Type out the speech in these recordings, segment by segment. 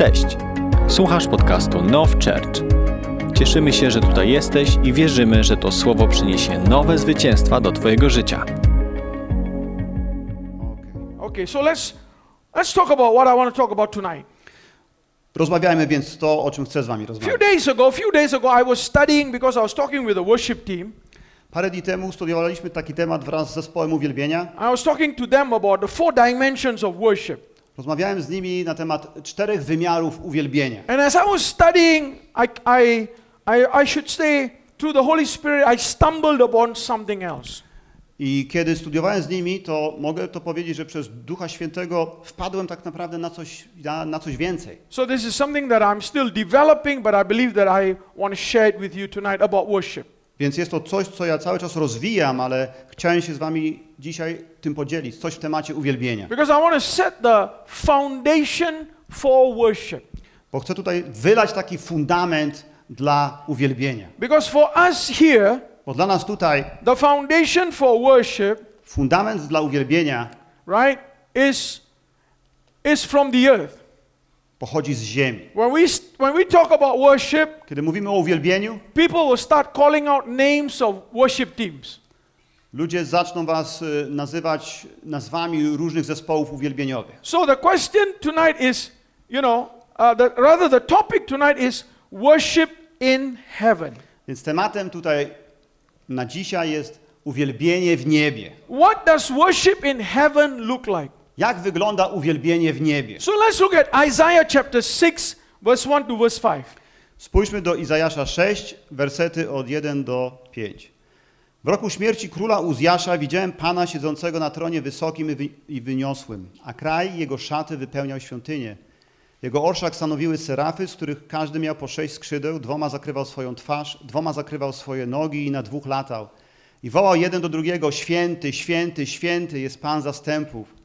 Cześć! Słuchasz podcastu Now Church. Cieszymy się, że tutaj jesteś i wierzymy, że to słowo przyniesie nowe zwycięstwa do Twojego życia. Okay. Okay, so let's let's talk about what I want to talk about tonight. Rozmawiajmy więc to, o czym chcę z wami few rozmawiać. days ago, a few days ago, I was studying because I was talking with the worship team. Parę dni temu studiowaliśmy taki temat wraz z zespołem uwielbienia. I was talking to them about the four dimensions of worship. Rozmawiałem z nimi na temat czterech wymiarów uwielbienia. And as I was studying, I, I, I, I should say, through the Holy Spirit, I stumbled upon something else. I kiedy studiowałem z nimi, to mogę to powiedzieć, że przez Ducha Świętego wpadłem tak naprawdę na coś, na, na coś więcej. So this is something that I'm still developing, but I believe that I want to share it with you tonight about worship. Więc jest to coś, co ja cały czas rozwijam, ale chciałem się z wami dzisiaj tym podzielić. Coś w temacie uwielbienia. Because I want to set the foundation for worship. Bo chcę tutaj wylać taki fundament dla uwielbienia. Because for us here, Bo dla nas tutaj the foundation for worship, fundament dla uwielbienia right, is, is from the earth. Pochodzi z ziemi. When we, when we talk about worship, Kiedy mówimy o uwielbieniu, people will start calling out names of worship teams. ludzie zaczną was y, nazywać nazwami różnych zespołów uwielbieniowych. So the question tonight is, you know, uh, the, rather the topic tonight is worship in heaven. Więc tematem tutaj na dzisiaj jest uwielbienie w niebie. What does worship in heaven look like? Jak wygląda uwielbienie w niebie? So let's look at Isaiah chapter 6, verse 1 to verse 5. Spójrzmy do Izajasza 6, wersety od 1 do 5. W roku śmierci króla Uzjasza widziałem Pana siedzącego na tronie wysokim i wy- i wyniosłym, a kraj jego szaty wypełniał świątynię. Jego orszak stanowiły serafy, z których każdy miał po sześć skrzydeł, dwoma zakrywał swoją twarz, dwoma zakrywał swoje nogi i na dwóch latał. I wołał jeden do drugiego, święty, święty, święty jest Pan zastępów.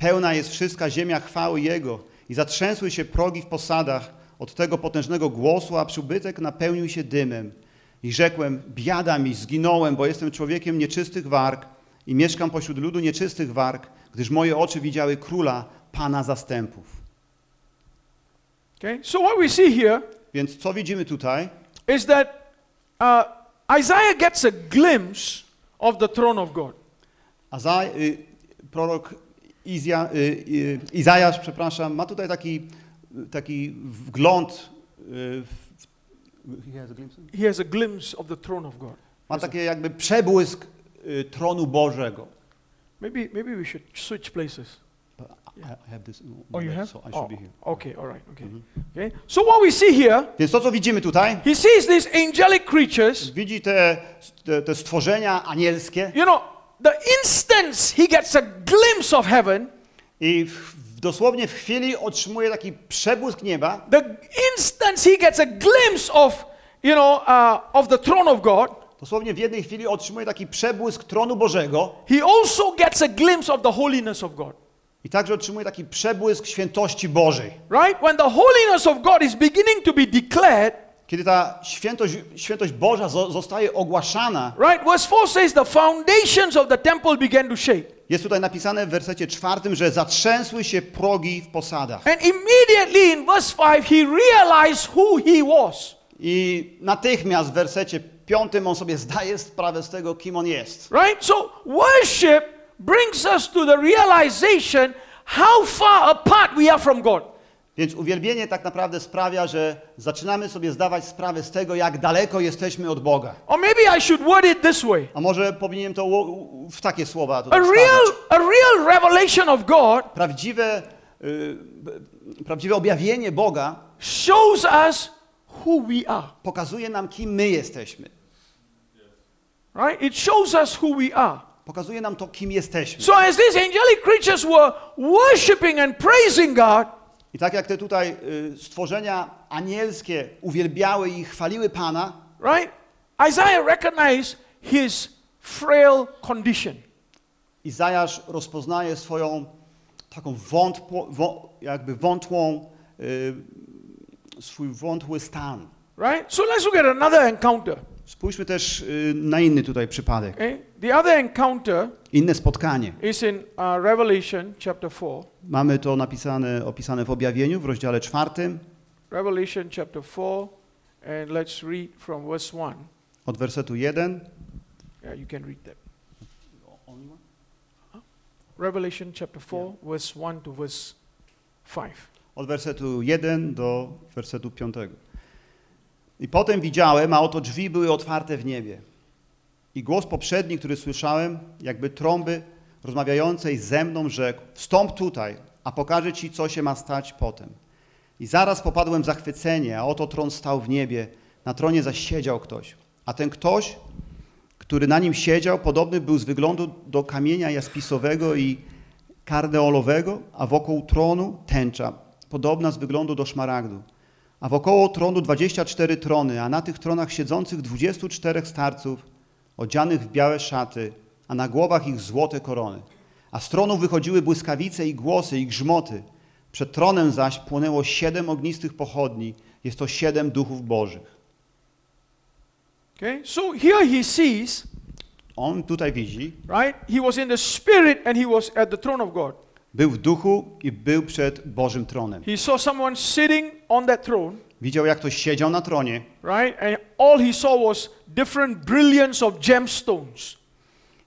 Pełna jest wszystka ziemia chwały Jego i zatrzęsły się progi w posadach od tego potężnego głosu, a przybytek napełnił się dymem. I rzekłem, biada mi, zginąłem, bo jestem człowiekiem nieczystych warg i mieszkam pośród ludu nieczystych warg, gdyż moje oczy widziały króla, Pana zastępów. Okay? So what we see here Więc co widzimy tutaj? is that uh, Isaiah gets a glimpse of the throne of God. Azaj, y, prorok Izja, y, y, Izajasz, przepraszam, ma tutaj taki, taki wgląd, y, w, he has a glimpse? He has a glimpse of the throne of God. ma taki jakby przebłysk y, tronu Bożego. Maybe, maybe we should switch places. I have this Oh, you have? so I should Oh, be here. okay, all right, okay. Okay. So what we see here, Więc to, co widzimy tutaj, he sees these angelic creatures. widzi te, te, te stworzenia anielskie You know, the instant he gets a glimpse of heaven, i w, dosłownie w chwili otrzymuje taki przebłysk nieba, the instant he gets a glimpse of, you know, uh, of the throne of God, dosłownie w jednej chwili otrzymuje taki przebłysk tronu Bożego he also gets a glimpse of the holiness of God. i także otrzymuje taki przebłysk świętości Bożej. Right? When the holiness of God is beginning to be declared, Kiedy ta świętość, świętość Boża zo, zostaje ogłaszana, right? Verse 4 says the foundations of the temple began to shake. jest tutaj napisane w wersecie czwartym, że zatrzęsły się progi w posadach. And immediately in verse 5, he realized who he was. I natychmiast w wersecie piątym on sobie zdaje sprawę z tego, kim on jest. Right? So worship brings us to the realization how far apart we are from God. Więc uwielbienie tak naprawdę sprawia, że zaczynamy sobie zdawać sprawę z tego, jak daleko jesteśmy od Boga. Or maybe I should word it this way. A może powinienem to w takie słowa A tutaj real, wstawić. a real revelation of God Prawdziwe, y, prawdziwe objawienie Boga shows us who we are. pokazuje nam, kim my jesteśmy. Right? It shows us who we are. Pokazuje nam to, kim jesteśmy. So as these angelic creatures were worshiping and praising God, I tak jak te tutaj y, stworzenia anielskie uwielbiały i chwaliły Pana, right? Isaiah recognized his frail condition. Izajasz rozpoznaje swoją taką wątpło, wą, jakby wątłą, y, swój wątły stan. Right? So let's look at another encounter. Spójrzmy też y, na inny tutaj przypadek. Okay? The other encounter Inne spotkanie. is in uh, Revelation chapter 4. Mamy to napisane, opisane w objawieniu w rozdziale czwartym Revelation chapter 4, and let's read from verse 1. od wersetu 1. Yeah, you can read that. Revelation chapter 4, verse 1 to verse 5. Od wersetu 1 do wersetu 5. I potem widziałem, a oto drzwi były otwarte w niebie. I głos poprzedni, który słyszałem, jakby trąby rozmawiającej ze mną, rzekł: Wstąp tutaj, a pokażę ci, co się ma stać potem. I zaraz popadłem w zachwycenie, a oto tron stał w niebie, na tronie zaś siedział ktoś. A ten ktoś, który na nim siedział, podobny był z wyglądu do kamienia jaspisowego i karneolowego, a wokół tronu tęcza, podobna z wyglądu do szmaragdu. A wokoło tronu 24 trony, a na tych tronach siedzących 24 starców, odzianych w białe szaty, a na głowach ich złote korony. A z tronu wychodziły błyskawice i głosy i grzmoty. Przed tronem zaś płonęło siedem ognistych pochodni. Jest to siedem duchów bożych. Okay? So here he sees, On tutaj widzi, right? He was in the spirit and he was at the throne of God. Był w duchu i był przed Bożym tronem. He saw someone sitting on that throne, Widział, jak ktoś siedział na tronie right? And all he saw was different brilliance of gemstones,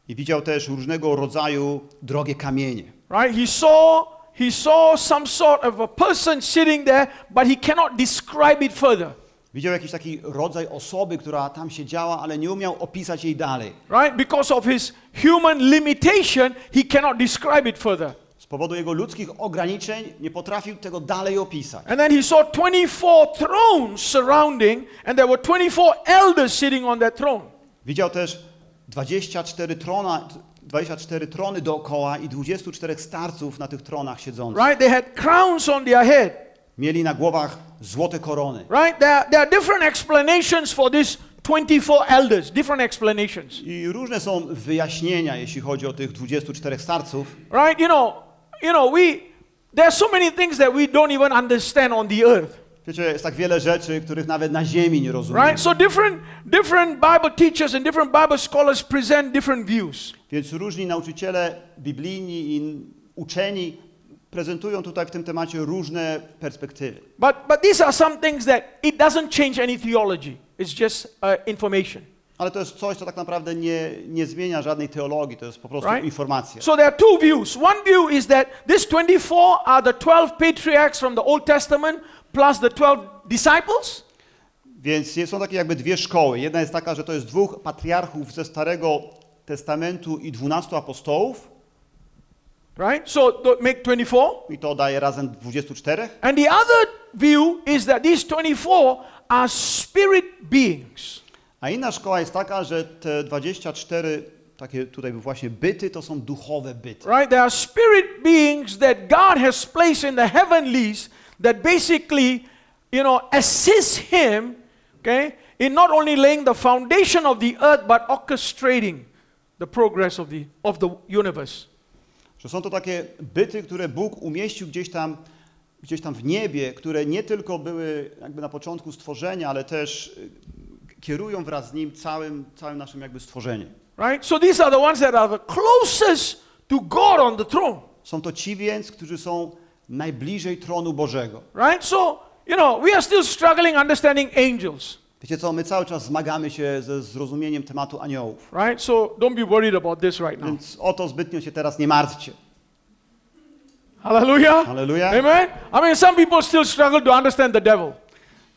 i widział też różnego rodzaju drogie kamienie. right? He saw he saw some sort of a person sitting there, but he cannot describe it further, Widział jakiś taki rodzaj osoby, która tam siedziała, ale nie umiał opisać jej dalej. right? Because of his human limitation, he cannot describe it further. Powodu jego ludzkich ograniczeń nie potrafił tego dalej opisać. And then he saw 24 thrones surrounding, and there were 24 elders sitting on that throne. Widział też 24 trona, 24 trony dookoła i 24 starców na tych tronach siedzących. Right? They had crowns on their head. Mieli na głowach złote korony. Right? There, there are different explanations for these 24 elders, different explanations. I różne są wyjaśnienia, jeśli chodzi o tych 24 starców. Right? You know, you know, we there are so many things that we don't even understand on the earth. Wiecie, jest tak wiele rzeczy, których nawet na ziemi nie rozumiemy. Right? So different different Bible teachers and different Bible scholars present different views. Więc różni nauczyciele biblijni i uczeni prezentują tutaj w tym temacie różne perspektywy. But but these are some things that it doesn't change any theology. It's just uh, information. Ale to jest coś, co tak naprawdę nie, nie zmienia żadnej teologii, to jest po prostu Right? informacja. So there are two views. One view is that these 24 are the 12 patriarchs from the Old Testament plus the 12 disciples. Więc są takie jakby dwie szkoły. Jedna jest taka, że to jest dwóch patriarchów ze Starego Testamentu i dwunastu apostołów Right? So make 24. i to daje razem 24. And the other view is that these 24 are spirit beings. A inna szkoła jest taka, że te 24 takie tutaj właśnie byty to są duchowe byty. Right? They are spirit beings that God has placed in the heavenlies that basically, you know, assist him, okay, in not only laying the foundation of the earth but orchestrating the progress of the of the universe. Że są to takie byty, które Bóg umieścił gdzieś tam, gdzieś tam w niebie, które nie tylko były jakby na początku stworzenia, ale też kierują wraz z Nim całym, całym naszym jakby stworzeniem. Right? So these are the ones that are the closest to God on the throne. Są to ci więc, którzy są najbliżej tronu Bożego. Right? So, you know, we are still struggling understanding angels. Wiecie co, my cały czas zmagamy się ze zrozumieniem tematu aniołów. Right? So don't be worried about this right now. Więc o to zbytnio się teraz nie martwcie. Hallelujah. Halleluja. Amen. I mean, some people still struggle to understand the devil.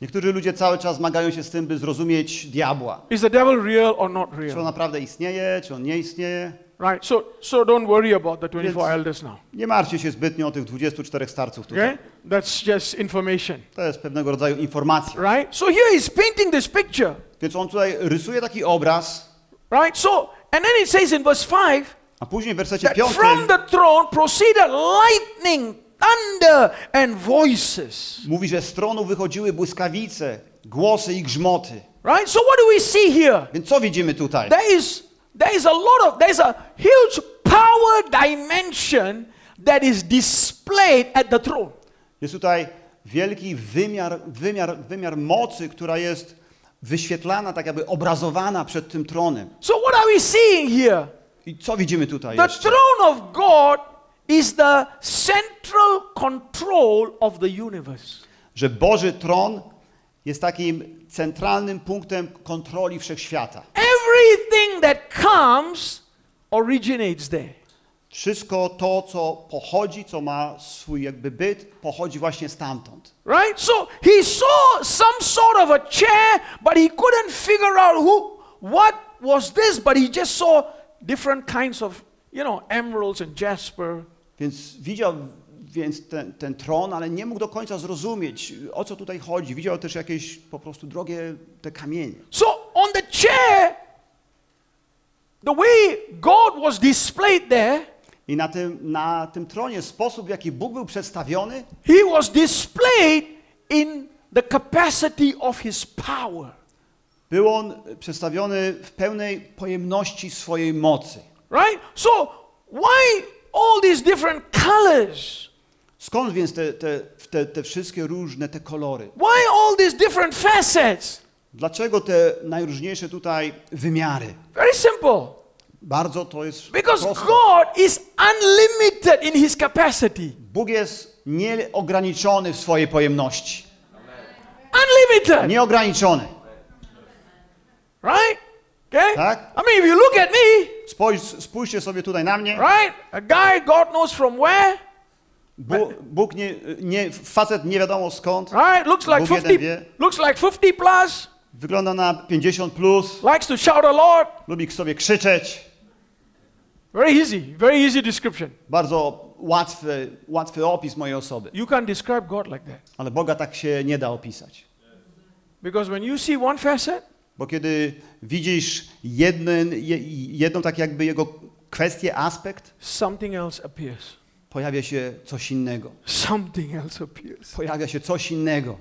Niektórzy ludzie cały czas zmagają się z tym, by zrozumieć diabła. Is the devil real or not Czy on real? naprawdę istnieje, czy on nie istnieje. Right? So, so don't worry about the 24 Yes. elders now. Nie martwcie się zbytnio o tych 24 starców tutaj. Okay? That's just information. To jest pewnego rodzaju informacja. Right? So here he's painting this picture. Więc on tutaj rysuje taki obraz, Right? So, and then it says in verse 5 a później w wersecie that from 5 the throne proceeded lightning, thunder, and voices. mówi, że z tronu wychodziły błyskawice, głosy i grzmoty. Right? So what do we see here? Więc co widzimy tutaj? There is there is a lot of there's a huge power dimension that is displayed at the throne. Jest tutaj wielki wymiar, wymiar, wymiar mocy, która jest wyświetlana, tak jakby obrazowana przed tym tronem. So what are we seeing here? I co widzimy tutaj The jeszcze? throne of God is the central control of the universe. Że Boży tron jest takim centralnym punktem kontroli wszechświata. Everything that comes originates there. Wszystko to, co pochodzi, co ma swój jakby byt, pochodzi właśnie stamtąd. Right? So he saw some sort of a chair, but he couldn't figure out who, what was this, but he just saw different kinds of, you know, emeralds and jasper. Więc widział więc ten, ten tron, ale nie mógł do końca zrozumieć, o co tutaj chodzi. Widział też jakieś po prostu drogie te kamienie. So on the chair, the way God was displayed there, I na tym, na tym tronie sposób, w jaki Bóg był przedstawiony, he was displayed in the capacity of his power. był on przedstawiony w pełnej pojemności swojej mocy. Right? So why all these different colors? Skąd więc te, te, te, te wszystkie różne te kolory? Why all these different facets? Dlaczego te najróżniejsze tutaj wymiary? Very simple. Bardzo to jest Because proste. God is unlimited in his capacity. Bóg jest nieograniczony w swojej pojemności. Unlimited. Nieograniczony. Right? Okay? Tak? I mean, if you look at me, Spójrz, spójrzcie sobie tutaj na mnie. right? A guy God knows from where, Bóg, Bóg nie, nie, facet nie wiadomo skąd. right? Looks like Bóg jeden 50 wie. looks like 50 plus, Wygląda na 50 plus. likes to shout a lot. Lubi sobie krzyczeć. Very easy, very easy description. Bardzo łatwy, łatwy opis mojej osoby. You can't describe God like that. Ale Boga tak się nie da opisać. Because when you see one facet, Bo kiedy widzisz jeden, je, jedną tak jakby jego kwestię, aspekt, something else appears. pojawia się coś innego. Something else appears. Pojawia się coś innego.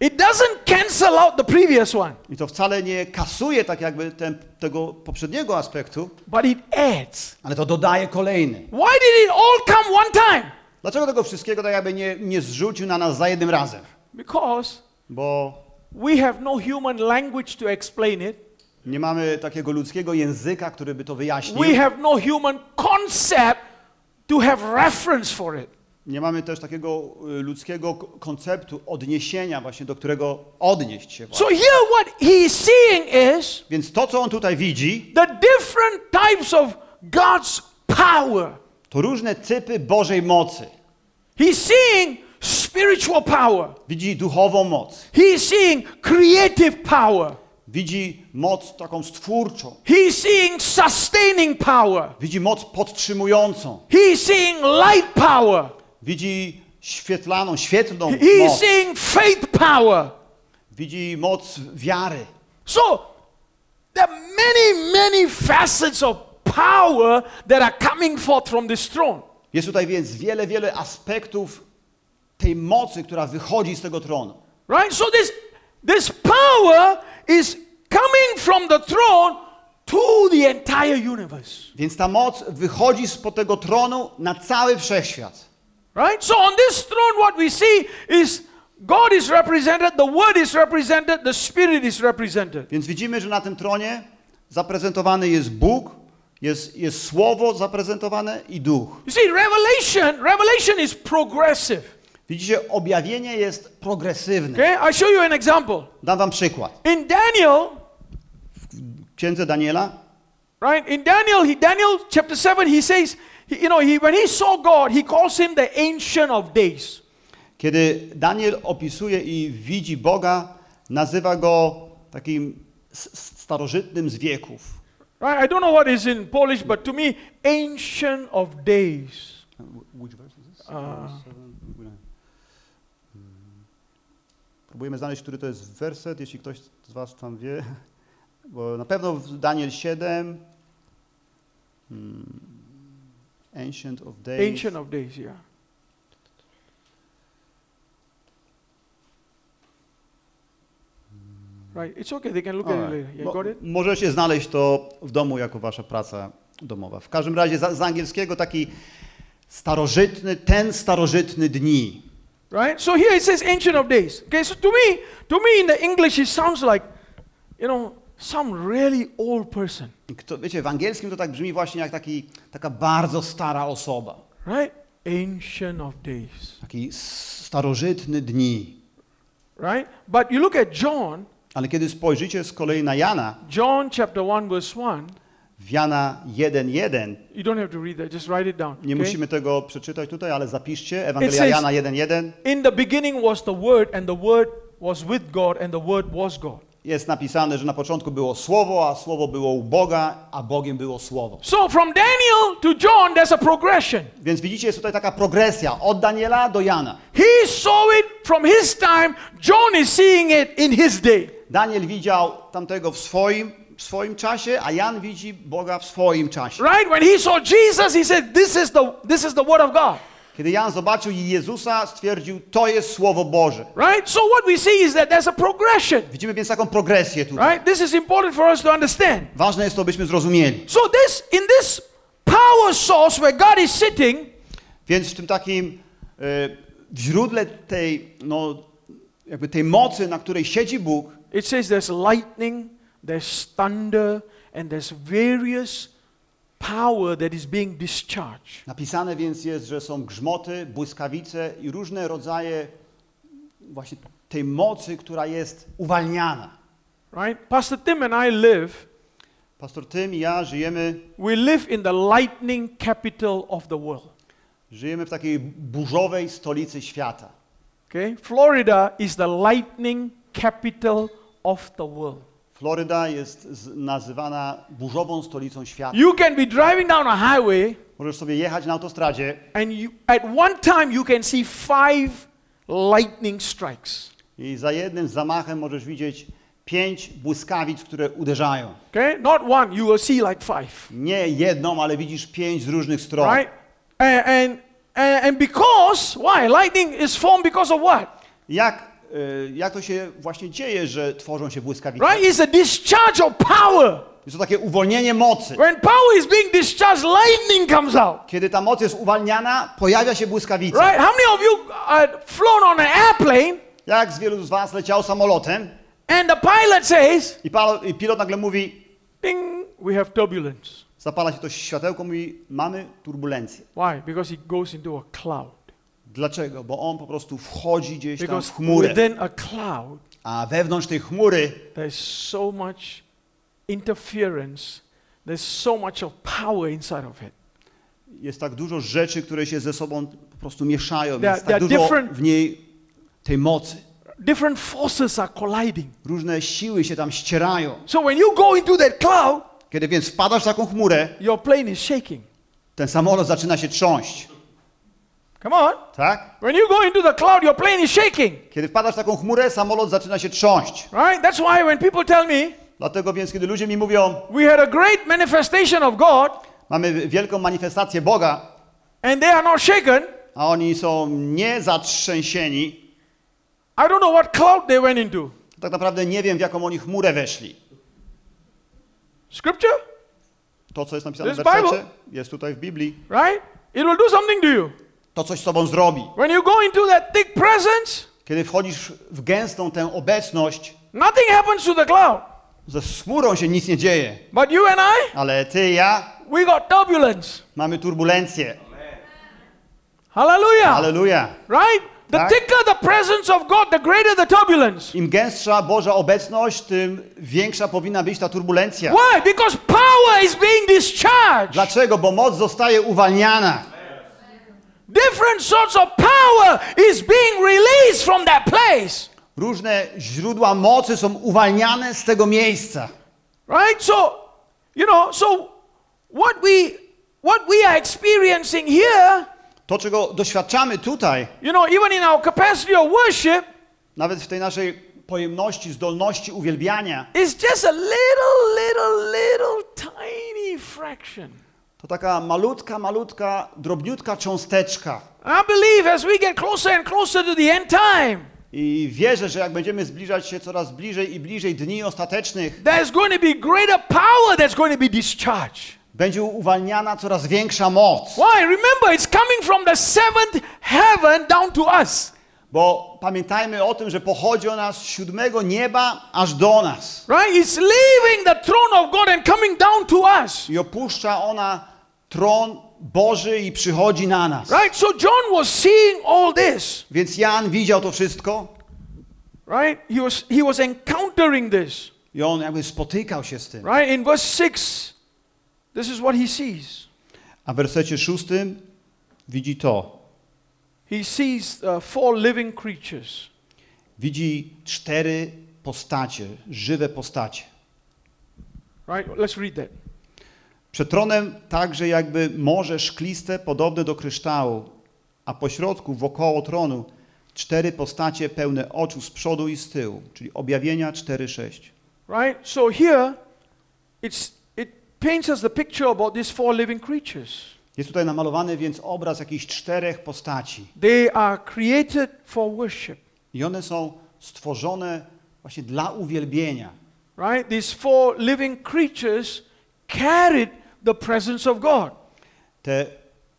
It doesn't cancel out the previous one, I to wcale nie kasuje tak jakby ten, tego poprzedniego aspektu, but it adds. ale to dodaje kolejny. Why did it all come one time? Dlaczego tego wszystkiego tak jakby nie, nie zrzucił na nas za jednym razem? Because Bo we have no human language to explain it. nie mamy takiego ludzkiego języka, który by to wyjaśnił. We have no human concept to have reference for it. Nie mamy też takiego y, ludzkiego konceptu odniesienia właśnie, do którego odnieść się. So here what he is seeing is Więc to, co on tutaj widzi, the different types of God's power. to różne typy Bożej mocy. He's seeing spiritual power. Widzi duchową moc, He's seeing creative power. widzi moc taką stwórczą, He's seeing sustaining power. widzi moc podtrzymującą, He's seeing light power. widzi świetlaną, świetlną He's moc, seeing faith power. widzi moc wiary. So there are many, many facets of power that are coming forth from this throne. Jest tutaj więc wiele, wiele aspektów tej mocy, która wychodzi z tego tronu. Right? So this this power is coming from the throne to the entire universe. Więc ta moc wychodzi spod tego tronu na cały wszechświat. Right? So on this throne, what we see is God is represented, the Word is represented, the Spirit is represented. Więc widzimy, że na tym tronie zaprezentowany jest Bóg, jest, jest Słowo zaprezentowane i Duch. You see, Revelation, Revelation is progressive. Widzicie, objawienie jest progresywne. Okay? I'll show you an example. Dam wam przykład. In Daniel, W księdze Daniela, right? In Daniel, he, Daniel chapter 7, he says, he- you know, he, when he saw God, he calls him the Ancient of Days. kiedy Daniel opisuje i widzi Boga, nazywa go takim starożytnym z wieków. Right? I don't know what is in Polish, but to me, Ancient of Days. Uh, Próbujemy znaleźć, który to jest werset, jeśli ktoś z was tam wie. Bo na pewno w Daniel 7 hmm, Ancient of Days. Ancient of Days, yeah. Right, it's okay. They can look at it later. Yeah, Mo- got it? Możecie znaleźć to w domu jako wasza praca domowa. W każdym razie z, z angielskiego taki starożytny, ten starożytny dni. Right. So here it says Ancient of Days. Okay. So to me, to me in the English, it sounds like, you know, some really old person, Kto, wiecie, w angielskim to tak brzmi właśnie jak taki, taka bardzo stara osoba. right? Ancient of days, Taki starożytny dni. right? But you look at John, Ale kiedy spojrzycie z kolei na Jana, John chapter 1, verse 1, w Jana 1.1, you don't have to read that, just write it down. nie musimy tego przeczytać tutaj, ale zapiszcie, Ewangelia Jana 1.1, In the beginning was the Word, and the Word was with God, and the Word was God. jest napisane, że na początku było Słowo, a Słowo było u Boga, a Bogiem było Słowo. So from Daniel to John, there's a progression. Więc widzicie, jest tutaj taka progresja od Daniela do Jana. He saw it from his time, John is seeing it in his day. Daniel widział tamtego w swoim, w swoim czasie, a Jan widzi Boga w swoim czasie. Right? When he saw Jesus, he said, This is the this is the word of God. Kiedy Jan zobaczył Jezusa, stwierdził, to jest Słowo Boże. Right? So what we see is that there's a progression. Widzimy więc taką progresję tutaj. Right? This is important for us to understand. Ważne jest to, byśmy zrozumieli. So this in this power source where God is sitting, Więc w tym takim e, w źródle tej, no, jakby tej mocy, na której siedzi Bóg, it says there's lightning, there's thunder, and there's various power that is being discharged. napisane więc jest, że są grzmoty, błyskawice i różne rodzaje właśnie tej mocy, która jest uwalniana. Right? Pastor Tim and I live, Pastor Tym i ja żyjemy, we live in the lightning capital of the world. żyjemy w takiej burzowej stolicy świata. Okay? Florida is the lightning capital of the world. Floryda jest nazywana burzową stolicą świata. You can be driving down a highway Możesz sobie jechać na autostradzie and you at one time you can see five lightning strikes. i za jednym zamachem możesz widzieć pięć błyskawic, które uderzają. Okay? Not one, you will see like five. Nie jedną, ale widzisz pięć z różnych stron. Right? And, and, and, because, why? Lightning is formed because of what? Jak, jak to się właśnie dzieje, że tworzą się błyskawice? Right? It's a discharge of power. Jest to takie uwolnienie mocy. When power is being discharged, lightning comes out. Kiedy ta moc jest uwalniana, pojawia się błyskawica. Right? How many of you uh, flown on an airplane Jak z wielu z was leciał samolotem and the pilot says, i, palo, i pilot nagle mówi, ding, we have turbulence. zapala się to światełko, mówi, mamy turbulencję. Why? Because he goes into a cloud. Dlaczego? Bo on po prostu wchodzi gdzieś tam w chmurę, within a cloud, a wewnątrz tej chmury there's so much interference, there's so much of power inside of it. jest tak dużo rzeczy, które się ze sobą po prostu mieszają. There- Jest tak dużo w niej tej mocy. Different forces are colliding. Różne siły się tam ścierają. So when you go into that cloud, Kiedy więc wpadasz w taką chmurę, your plane is shaking. ten samolot zaczyna się trząść. Come on. Tak? When you go into the cloud, your plane is shaking. Kiedy wpadasz w taką chmurę, samolot zaczyna się trząść. Right? That's why when people tell me Dlatego więc, kiedy ludzie mi mówią, we had a great manifestation of God mamy wielką manifestację Boga, and they are not shaken, a oni są niezatrzęsieni, I don't know what cloud they went into. to tak naprawdę nie wiem, w jaką oni chmurę weszli. Scripture? To, co jest napisane w wersecie, Bible- jest tutaj w Biblii. Right? It will do something to you. To coś z tobą zrobi. When you go into that thick presence, Kiedy wchodzisz w gęstą tę obecność, nothing happens to the cloud. ze chmurą się nic nie dzieje. But you and I, Ale ty i ja we got turbulence. mamy turbulencję. Hallelujah. Right? The Tak. thicker the presence of God, the greater the turbulence. Im gęstsza Boża obecność, tym większa powinna być ta turbulencja. Why? Because power is being discharged. Dlaczego? Bo moc zostaje uwalniana. Different sorts of power is being released from that place. Różne źródła mocy są uwalniane z tego miejsca. Right? So, you know, so what we what we are experiencing here, To, czego doświadczamy tutaj, you know, even in our capacity of worship, nawet w tej naszej pojemności, zdolności uwielbiania, is just a little, little, little tiny fraction. To taka malutka, malutka, drobniutka cząsteczka. I believe as we get closer and closer to the end time, I wierzę, że jak będziemy zbliżać się coraz bliżej i bliżej dni ostatecznych, there's going to be greater power that's going to be discharged. będzie uwalniana coraz większa moc. Why? Remember, it's coming from the seventh heaven down to us. Bo pamiętajmy o tym, że pochodzi ona z siódmego nieba aż do nas. Right? It's leaving the throne of God and coming down to us. I opuszcza ona tron Boży i przychodzi na nas. Right? So John was seeing all this. Więc Jan widział to wszystko Right? He was he was encountering this. i on jakby spotykał się z tym. Right? In verse 6, this is what he sees. A w wersecie szóstym widzi to. He sees uh, four living creatures. Widzi cztery postacie, żywe postacie. Right? Let's read that. Przed tronem także jakby morze szkliste, podobne do kryształu, a pośrodku, wokoło tronu, cztery postacie pełne oczu z przodu i z tyłu, czyli objawienia 4-6. Right? So here it's it paints us the picture about these four living creatures. Jest tutaj namalowany więc obraz jakichś czterech postaci. They are created for worship. I one są stworzone właśnie dla uwielbienia. Right? These four living creatures carried the presence of God. Te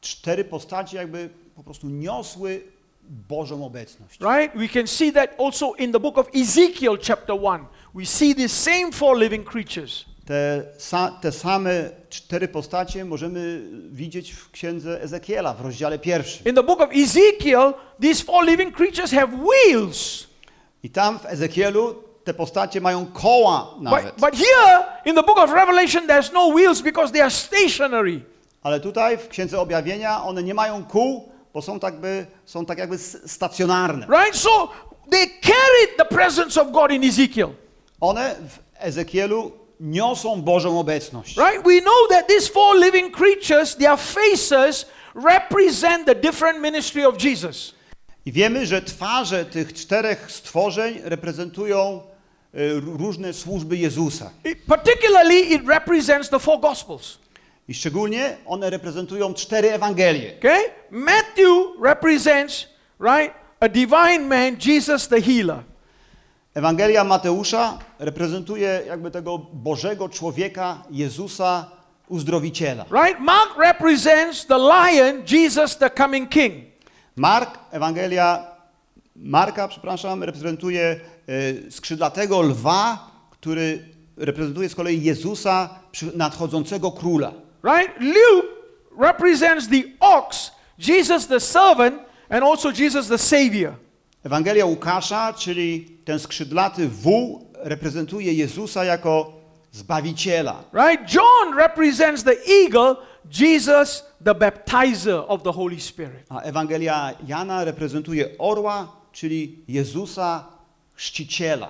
cztery postacie jakby po prostu niosły Bożą obecność. Right? We can see that also in the book of Ezekiel, chapter 1. We see these same four living creatures. Te, sa, te same cztery postacie możemy widzieć w księdze Ezekiela w rozdziale pierwszym. In the book of Ezekiel, these four living creatures have wheels. I tam w Ezekielu te postacie mają koła nawet. But, but here in the book of Revelation, there's no wheels because they are stationary. Ale tutaj w księdze objawienia one nie mają kół, bo są tak, by, są tak jakby stacjonarne. Right? So they carried the presence of God in Ezekiel. One w Ezekielu niosą Bożą obecność. Right? We know that these four living creatures, their faces represent the different ministry of Jesus. I wiemy, że twarze tych czterech stworzeń reprezentują różne służby Jezusa. It- particularly, it represents the four Gospels. I szczególnie one reprezentują cztery Ewangelie. Okay? Matthew represents, right, a divine man, Jesus the healer. Ewangelia Mateusza reprezentuje jakby tego Bożego człowieka, Jezusa, uzdrowiciela. Right? Mark represents the lion, Jesus the coming king. Mark, Ewangelia Marka, przepraszam, reprezentuje skrzydlatego lwa, który reprezentuje z kolei Jezusa, nadchodzącego króla. Right? Luke represents the ox, Jesus the servant, and also Jesus the savior. Ewangelia Łukasza, czyli ten skrzydlaty wół, reprezentuje Jezusa jako Zbawiciela. Right? John represents the eagle, Jesus the baptizer of the Holy Spirit. A Ewangelia Jana reprezentuje orła, czyli Jezusa Chrzciciela.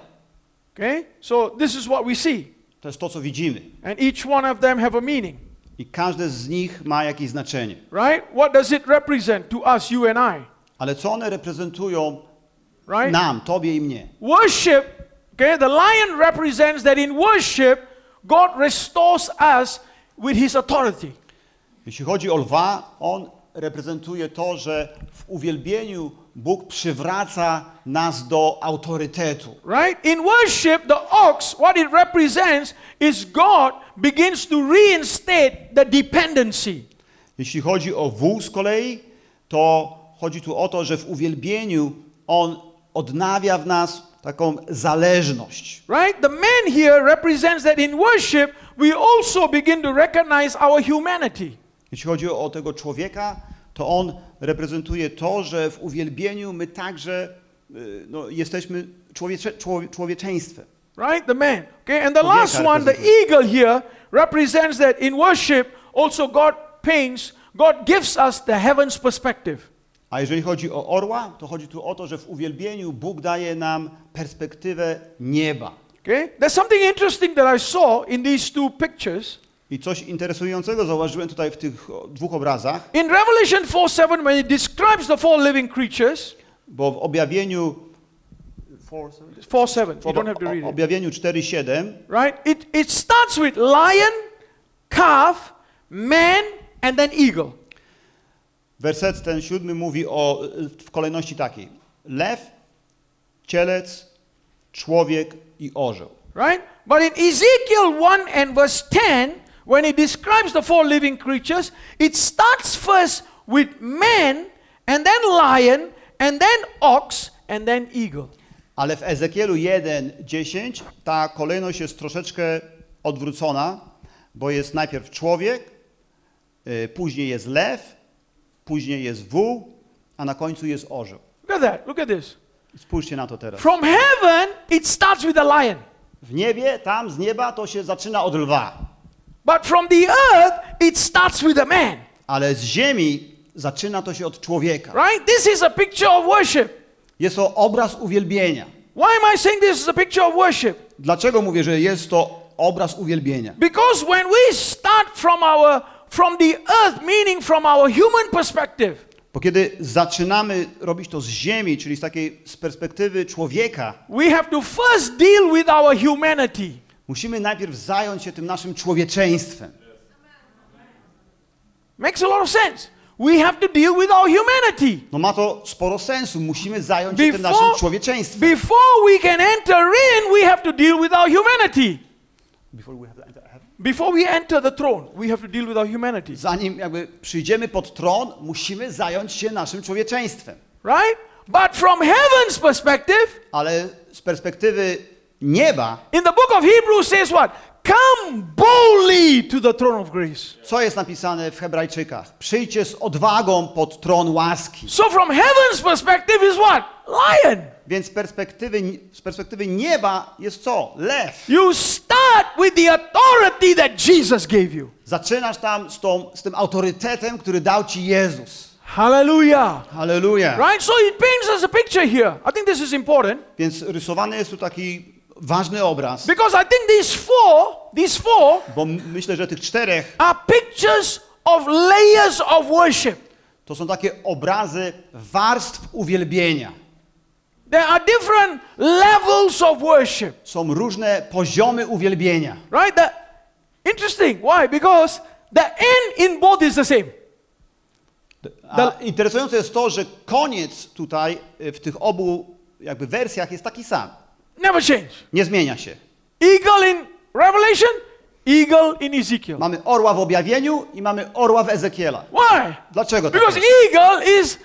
Okay? So this is what we see. To jest to, co widzimy. And each one of them have a meaning. I każde z nich ma jakieś znaczenie. Right? What does it represent to us, you and I? Ale co one reprezentują Right? nam, tobie i mnie? Worship, okay? The lion represents that in worship, God restores us with his authority. Jeśli chodzi o lwa, on reprezentuje to, że w uwielbieniu Bóg przywraca nas do autorytetu. Right? In worship, the ox, what it represents is God begins to reinstate the dependency. Jeśli chodzi o wół z kolei, to chodzi tu o to, że w uwielbieniu on odnawia w nas taką zależność. Right? The man here represents that in worship, we also begin to recognize our humanity. Jeśli chodzi o tego człowieka, to on reprezentuje to, że w uwielbieniu my także y, no, jesteśmy człowiecze, człowie, człowieczeństwem. Right? The man. Okay? And the last one, the eagle here, represents that in worship, also God paints, God gives us the heaven's perspective. A jeżeli chodzi o orła, to chodzi tu o to, że w uwielbieniu Bóg daje nam perspektywę nieba. Okay? There's something interesting that I saw in these two pictures. I coś interesującego zauważyłem tutaj w tych dwóch obrazach, In Revelation 4 7, when it describes the four living creatures, bo w objawieniu 4 7, you w don't have to read it. objawieniu 4:7 Right? It, it starts with lion, calf, man, and then eagle. werset ten siódmy mówi o w kolejności takiej: lew, cielec, człowiek i orzeł. Right? But in Ezekiel 1 and verse 10, when it describes the four living creatures, it starts first with man, and then lion, and then ox, and then eagle. Ale w Ezekielu 1:10 ta kolejność jest troszeczkę odwrócona, bo jest najpierw człowiek, y, później jest lew, później jest wół, a na końcu jest orzeł. Look at that. Look at this. Spójrzcie na to teraz. From heaven, it starts with a lion. W niebie, tam z nieba to się zaczyna od lwa, But from the earth, it starts with a man. ale z ziemi zaczyna to się od człowieka. Right? This is a picture of worship. Jest to obraz uwielbienia. Why am I saying this is a picture of worship? Dlaczego mówię, że jest to obraz uwielbienia? Because when we start from our from the earth, meaning from our human perspective, Bo kiedy zaczynamy robić to z ziemi, czyli z takiej z perspektywy człowieka, we have to first deal with our humanity. Musimy najpierw zająć się tym naszym człowieczeństwem. Makes a lot of sense. We have to deal with our humanity. No ma to sporo sensu. Musimy zająć się tym Before, naszym człowieczeństwem. before we can enter in, we have to deal with our humanity. Before we enter the throne, we have to deal with our humanity. Zanim jakby przyjdziemy pod tron, musimy zająć się naszym człowieczeństwem. Right? But from heaven's perspective, Ale z perspektywy nieba, in the book of Hebrews says what? Come boldly to the throne of grace. co jest napisane w Hebrajczykach? Przyjdźcie z odwagą pod tron łaski. So from heaven's perspective is what? Lion. Więc z perspektywy, z perspektywy nieba jest co? Lew. You start with the authority that Jesus gave you. Zaczynasz tam z, tą, z tym autorytetem, który dał ci Jezus. Hallelujah. Halleluja. Right? So it paints us a picture here. I think this is important Więc rysowany jest tu taki ważny obraz, because I think these four, these four bo myślę, że tych czterech are pictures of layers of worship. to są takie obrazy warstw uwielbienia. There are different levels of worship. Są różne poziomy uwielbienia. Right? The, interesting. Why? Because the end in both is the same. A interesujące jest to, że koniec tutaj y, w tych obu jakby wersjach jest taki sam. Never change. Nie zmienia się. Eagle in Revelation, eagle in Ezekiel. Mamy orła w objawieniu i mamy orła w Ezekiela. Why? Dlaczego tak Because jest? eagle is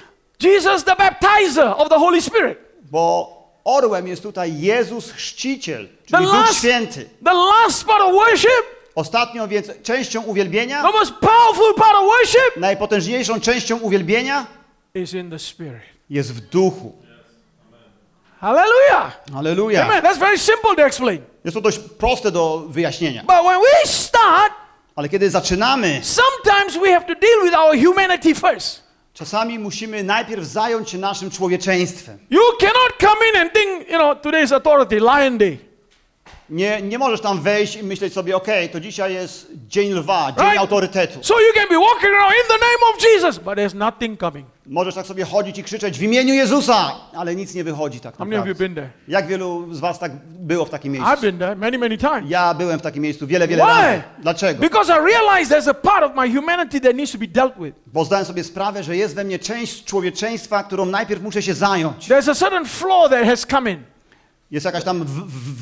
Jesus the baptizer of the Holy Spirit. Bo orłem jest tutaj Jezus Chrzciciel, czyli The Duch last, Święty. the last part of worship, Ostatnią więc częścią uwielbienia, the most powerful part of worship, najpotężniejszą częścią uwielbienia is in the Spirit. jest w duchu. Hallelujah. Halleluja. Amen. That's very simple to explain. Jest to dość proste do wyjaśnienia. But when we start, Ale kiedy zaczynamy, sometimes we have to deal with our humanity first. czasami musimy najpierw zająć się naszym człowieczeństwem. You cannot come in and think, you know, today's authority, Lion Day. Nie, nie możesz tam wejść i myśleć sobie, okej, to dzisiaj jest dzień lwa, dzień Right. autorytetu. So you can be walking around in the name of Jesus, but there's nothing coming. Możesz tak sobie chodzić i krzyczeć w imieniu Jezusa, ale nic nie wychodzi tak naprawdę. Jak wielu z was tak było w takim I've miejscu? been there many, many times. Ja byłem w takim miejscu wiele, wiele Why? razy. Dlaczego? Because I realize there's a part of my humanity that needs to be dealt with. Bo zdałem sobie sprawę, że jest we mnie część człowieczeństwa, którą najpierw muszę się zająć. There's a certain flaw that has come in. Jest jakaś tam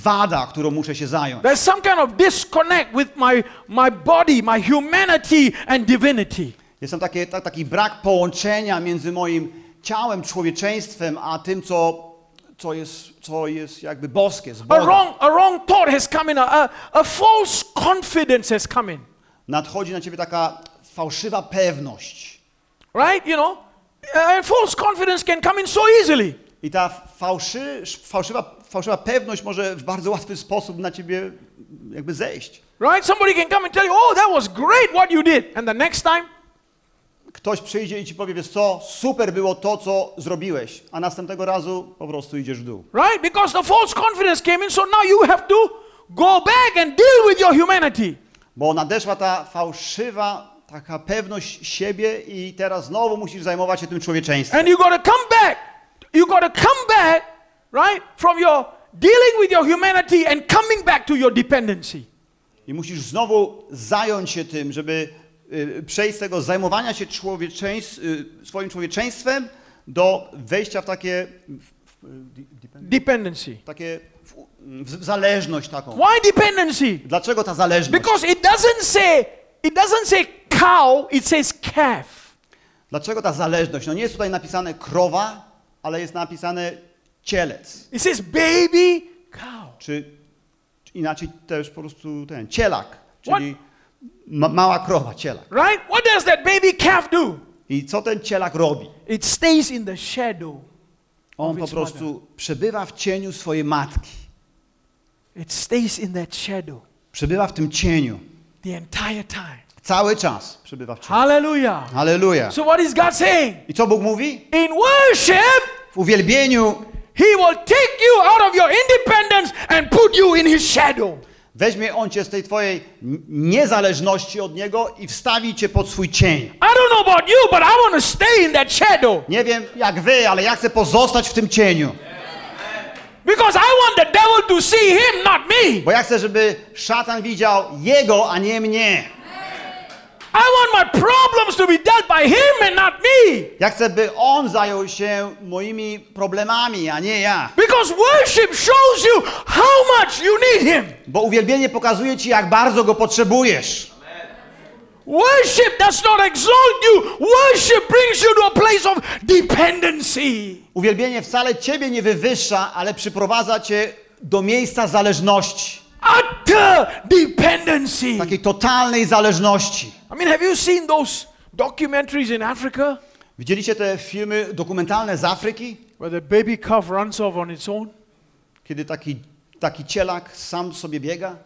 wada, którą muszę się zająć. There's some kind of disconnect with my, my body, my humanity and divinity. Jest tam takie, ta, taki brak połączenia między moim ciałem, człowieczeństwem, a tym, co, co, jest, co jest jakby boskie, z A Boga. wrong, a wrong thought has come in, a, a, a false confidence has come in. Nadchodzi na ciebie taka fałszywa pewność. Right? You know? And false confidence can come in so easily. I ta fałszy, fałszywa, fałszywa pewność może w bardzo łatwy sposób na ciebie jakby zejść. Right? Somebody can come and tell you, oh, that was great what you did. And the next time, Ktoś przyjdzie i ci powie, wiesz co, super było to, co zrobiłeś, a następnego razu po prostu idziesz w dół. right? Because the false confidence came in, so now you have to go back and deal with your humanity. Bo nadeszła ta fałszywa taka pewność siebie i teraz znowu musisz zajmować się tym człowieczeństwem. And you got to come back. You got to come back, right? From your dealing with your humanity and coming back to your dependency. I musisz znowu zająć się tym, żeby y, przejść z tego zajmowania się człowieczeństw, y, swoim człowieczeństwem do wejścia w takie, w, w, depend- Dependency. takie w, w zależność taką. Why dependency? Dlaczego ta zależność? Because it doesn't say it doesn't say cow, it says calf. Dlaczego ta zależność? No nie jest tutaj napisane krowa, ale jest napisane cielec, It says baby cow. czy, czy inaczej też po prostu ten cielak, czyli ma, mała krowa, cielak. Right? What does that baby calf do? I co ten cielak robi? It stays in the shadow. On po prostu przebywa w cieniu swojej matki. It stays in that shadow Przebywa w tym cieniu. the entire time. Cały czas przebywa w cieniu. Hallelujah. Halleluja. So what is God saying? I co Bóg mówi? In worship, W uwielbieniu He will take you out of your independence and put you in His shadow. weźmie On cię z tej twojej niezależności od Niego i wstawi cię pod swój cień. I don't know about you, but I want to stay in that shadow Nie wiem jak wy, ale ja chcę pozostać w tym cieniu. because I want the devil to see Him, not me. Bo ja chcę, żeby szatan widział Jego, a nie mnie. I want my problems to be dealt by Him and not me. Ja chcę, by On zajął się moimi problemami, a nie ja. Because worship shows you how much you need Him. Bo uwielbienie pokazuje ci, jak bardzo Go potrzebujesz. Worship does not exalt you, worship brings you to a place of dependency. Uwielbienie wcale ciebie nie wywyższa, ale przyprowadza cię do miejsca zależności. Utter dependency. Takiej totalnej zależności. I mean, have you seen those documentaries in Africa Widzieliście te filmy dokumentalne z Afryki? where the baby calf runs off on its own? Kiedy taki, taki cielak sam sobie biega?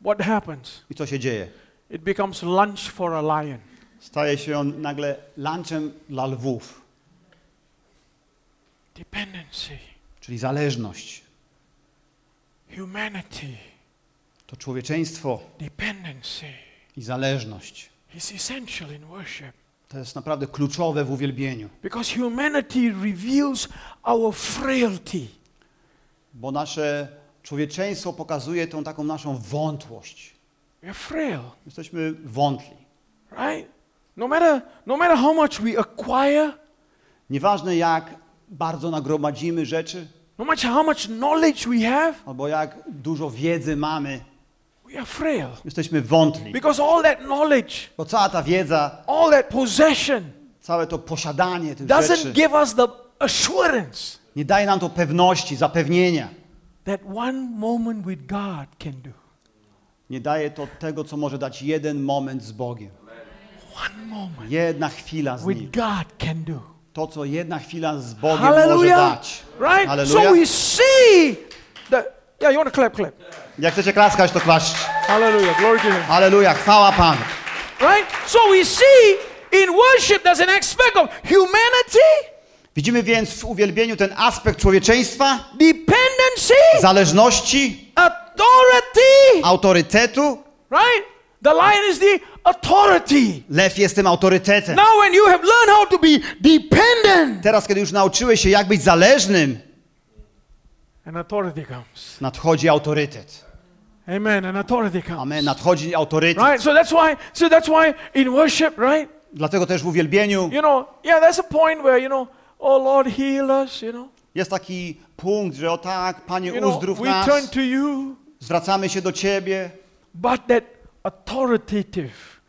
What happens? I co się dzieje? It becomes lunch for a lion. Staje się on nagle lunchem dla lwów. Dependency, Czyli zależność. humanity, To człowieczeństwo i zależność. To jest naprawdę kluczowe w uwielbieniu. because humanity reveals our frailty. Bo nasze człowieczeństwo pokazuje tą taką naszą wątłość. Frail, Jesteśmy wątli. right? No matter, no matter how much we acquire, Nieważne jak bardzo nagromadzimy rzeczy, no matter how much knowledge we have, albo jak dużo wiedzy mamy. Jesteśmy wątli. Because all that knowledge, Bo cała ta wiedza, all that possession całe to posiadanie tych doesn't rzeczy give us the assurance nie daje nam to pewności, zapewnienia. that one moment with God can do. Nie daje to tego, co może dać jeden moment z Bogiem. One moment Jedna chwila z Nim. with God can do. To, co jedna chwila z Bogiem może Hallelujah. dać. Right? So Hallelujah. we see the yeah, you want to clap, clap. Jak chcecie klaskać, to klaszczcie. Hallelujah. Glory to him. Halleluja, chwała Panu. Right? So we see in worship there's an aspect of humanity, Widzimy więc w uwielbieniu ten aspekt człowieczeństwa, dependency, zależności, authority. autorytetu. Right? The lion is the authority. Lew jest tym autorytetem. Now when you have learned how to be dependent, Teraz, kiedy już nauczyłeś się, jak być zależnym, an authority comes. nadchodzi autorytet. Amen. An authority comes. Amen, nadchodzi autorytet. Right? So that's why so that's why in worship, right? Dlatego też w uwielbieniu You know, yeah, there's a point where, you know, oh Lord, heal us, you know. jest taki punkt, że o tak, Panie, You know, uzdrów we nas, turn to you, zwracamy się do Ciebie, but that authoritative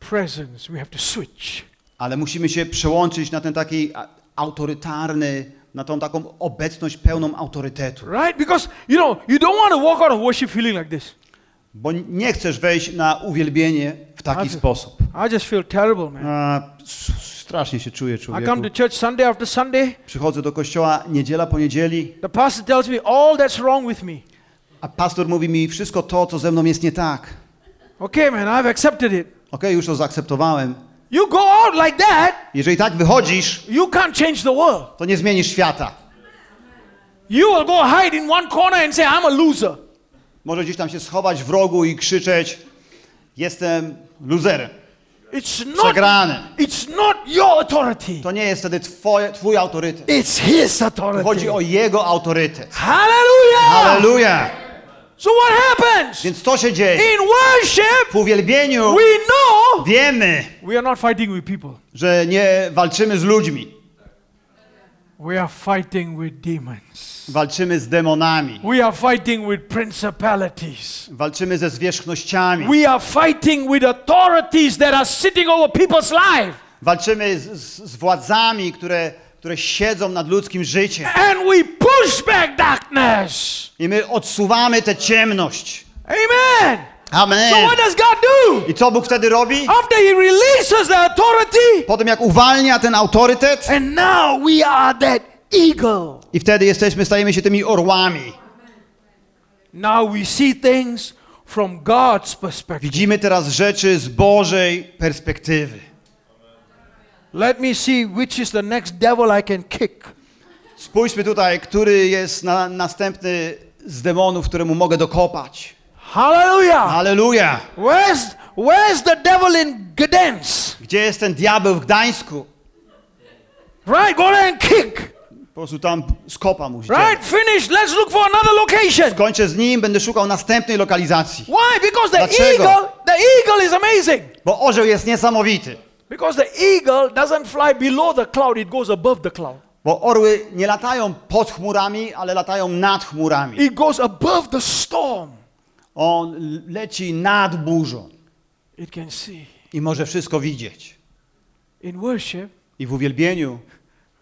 presence, we have to switch. ale musimy się przełączyć na ten taki autorytarny, na tą taką obecność pełną autorytetu. Right? Because, you know, you don't want to walk out of worship feeling like this. Bo nie chcesz wejść na uwielbienie w taki That's- sposób. I just feel terrible, man. A, strasznie się czuję, I człowieku. come to church Sunday after Sunday, Przychodzę do kościoła niedziela po niedzieli, the pastor tells me all that's wrong with me. a pastor mówi mi wszystko to, co ze mną jest nie tak. Okay, man, I've accepted it. Okej, już to zaakceptowałem. You go out like that, Jeżeli tak wychodzisz, you can't change the world. to nie zmienisz świata. You will go hide in one corner and say, I'm a loser. Może gdzieś tam się schować w rogu i krzyczeć, jestem loserem, It's not, it's not your authority. To nie jest wtedy twoje, twój autorytet. It's his authority. Chodzi o jego autorytet. Hallelujah! Halleluja! So what happens? Więc co się dzieje? In worship, W uwielbieniu we know wiemy, we are not fighting with people. że nie walczymy z ludźmi. We are fighting with demons. Walczymy z demonami. We are fighting with principalities. Walczymy ze zwierzchnościami. We are fighting with authorities that are sitting over people's life. Walczymy z, z, z władzami, które które siedzą nad ludzkim życiem. And we push back darkness. I my odsuwamy tę ciemność. Amen. So Amen. what does God do? I co Bóg wtedy robi? After he releases the authority, Potem jak uwalnia ten autorytet and now we are that eagle. i wtedy jesteśmy, stajemy się tymi orłami. Now we see things from God's perspective. Widzimy teraz rzeczy z Bożej perspektywy. Let me see which is the next devil I can kick. Spójrzmy tutaj, który jest na, następny z demonów, któremu mogę dokopać. Hallelujah. Aleluja! Where's where's the devil in Gdansk? Gdzie jest ten diabeł w Gdańsku? Right, go and kick. Po prostu tam skopa mu Right, right. finish. Let's look for another location. Kończę z nim, będę szukał następnej lokalizacji. Why? Because the Dlaczego? eagle, the eagle is amazing. Bo orzeł jest niesamowity. Because the eagle doesn't fly below the cloud, it goes above the cloud. Bo orły nie latają pod chmurami, ale latają nad chmurami. It goes above the storm. On leci nad burzą It can see. i może wszystko widzieć. In worship, I w uwielbieniu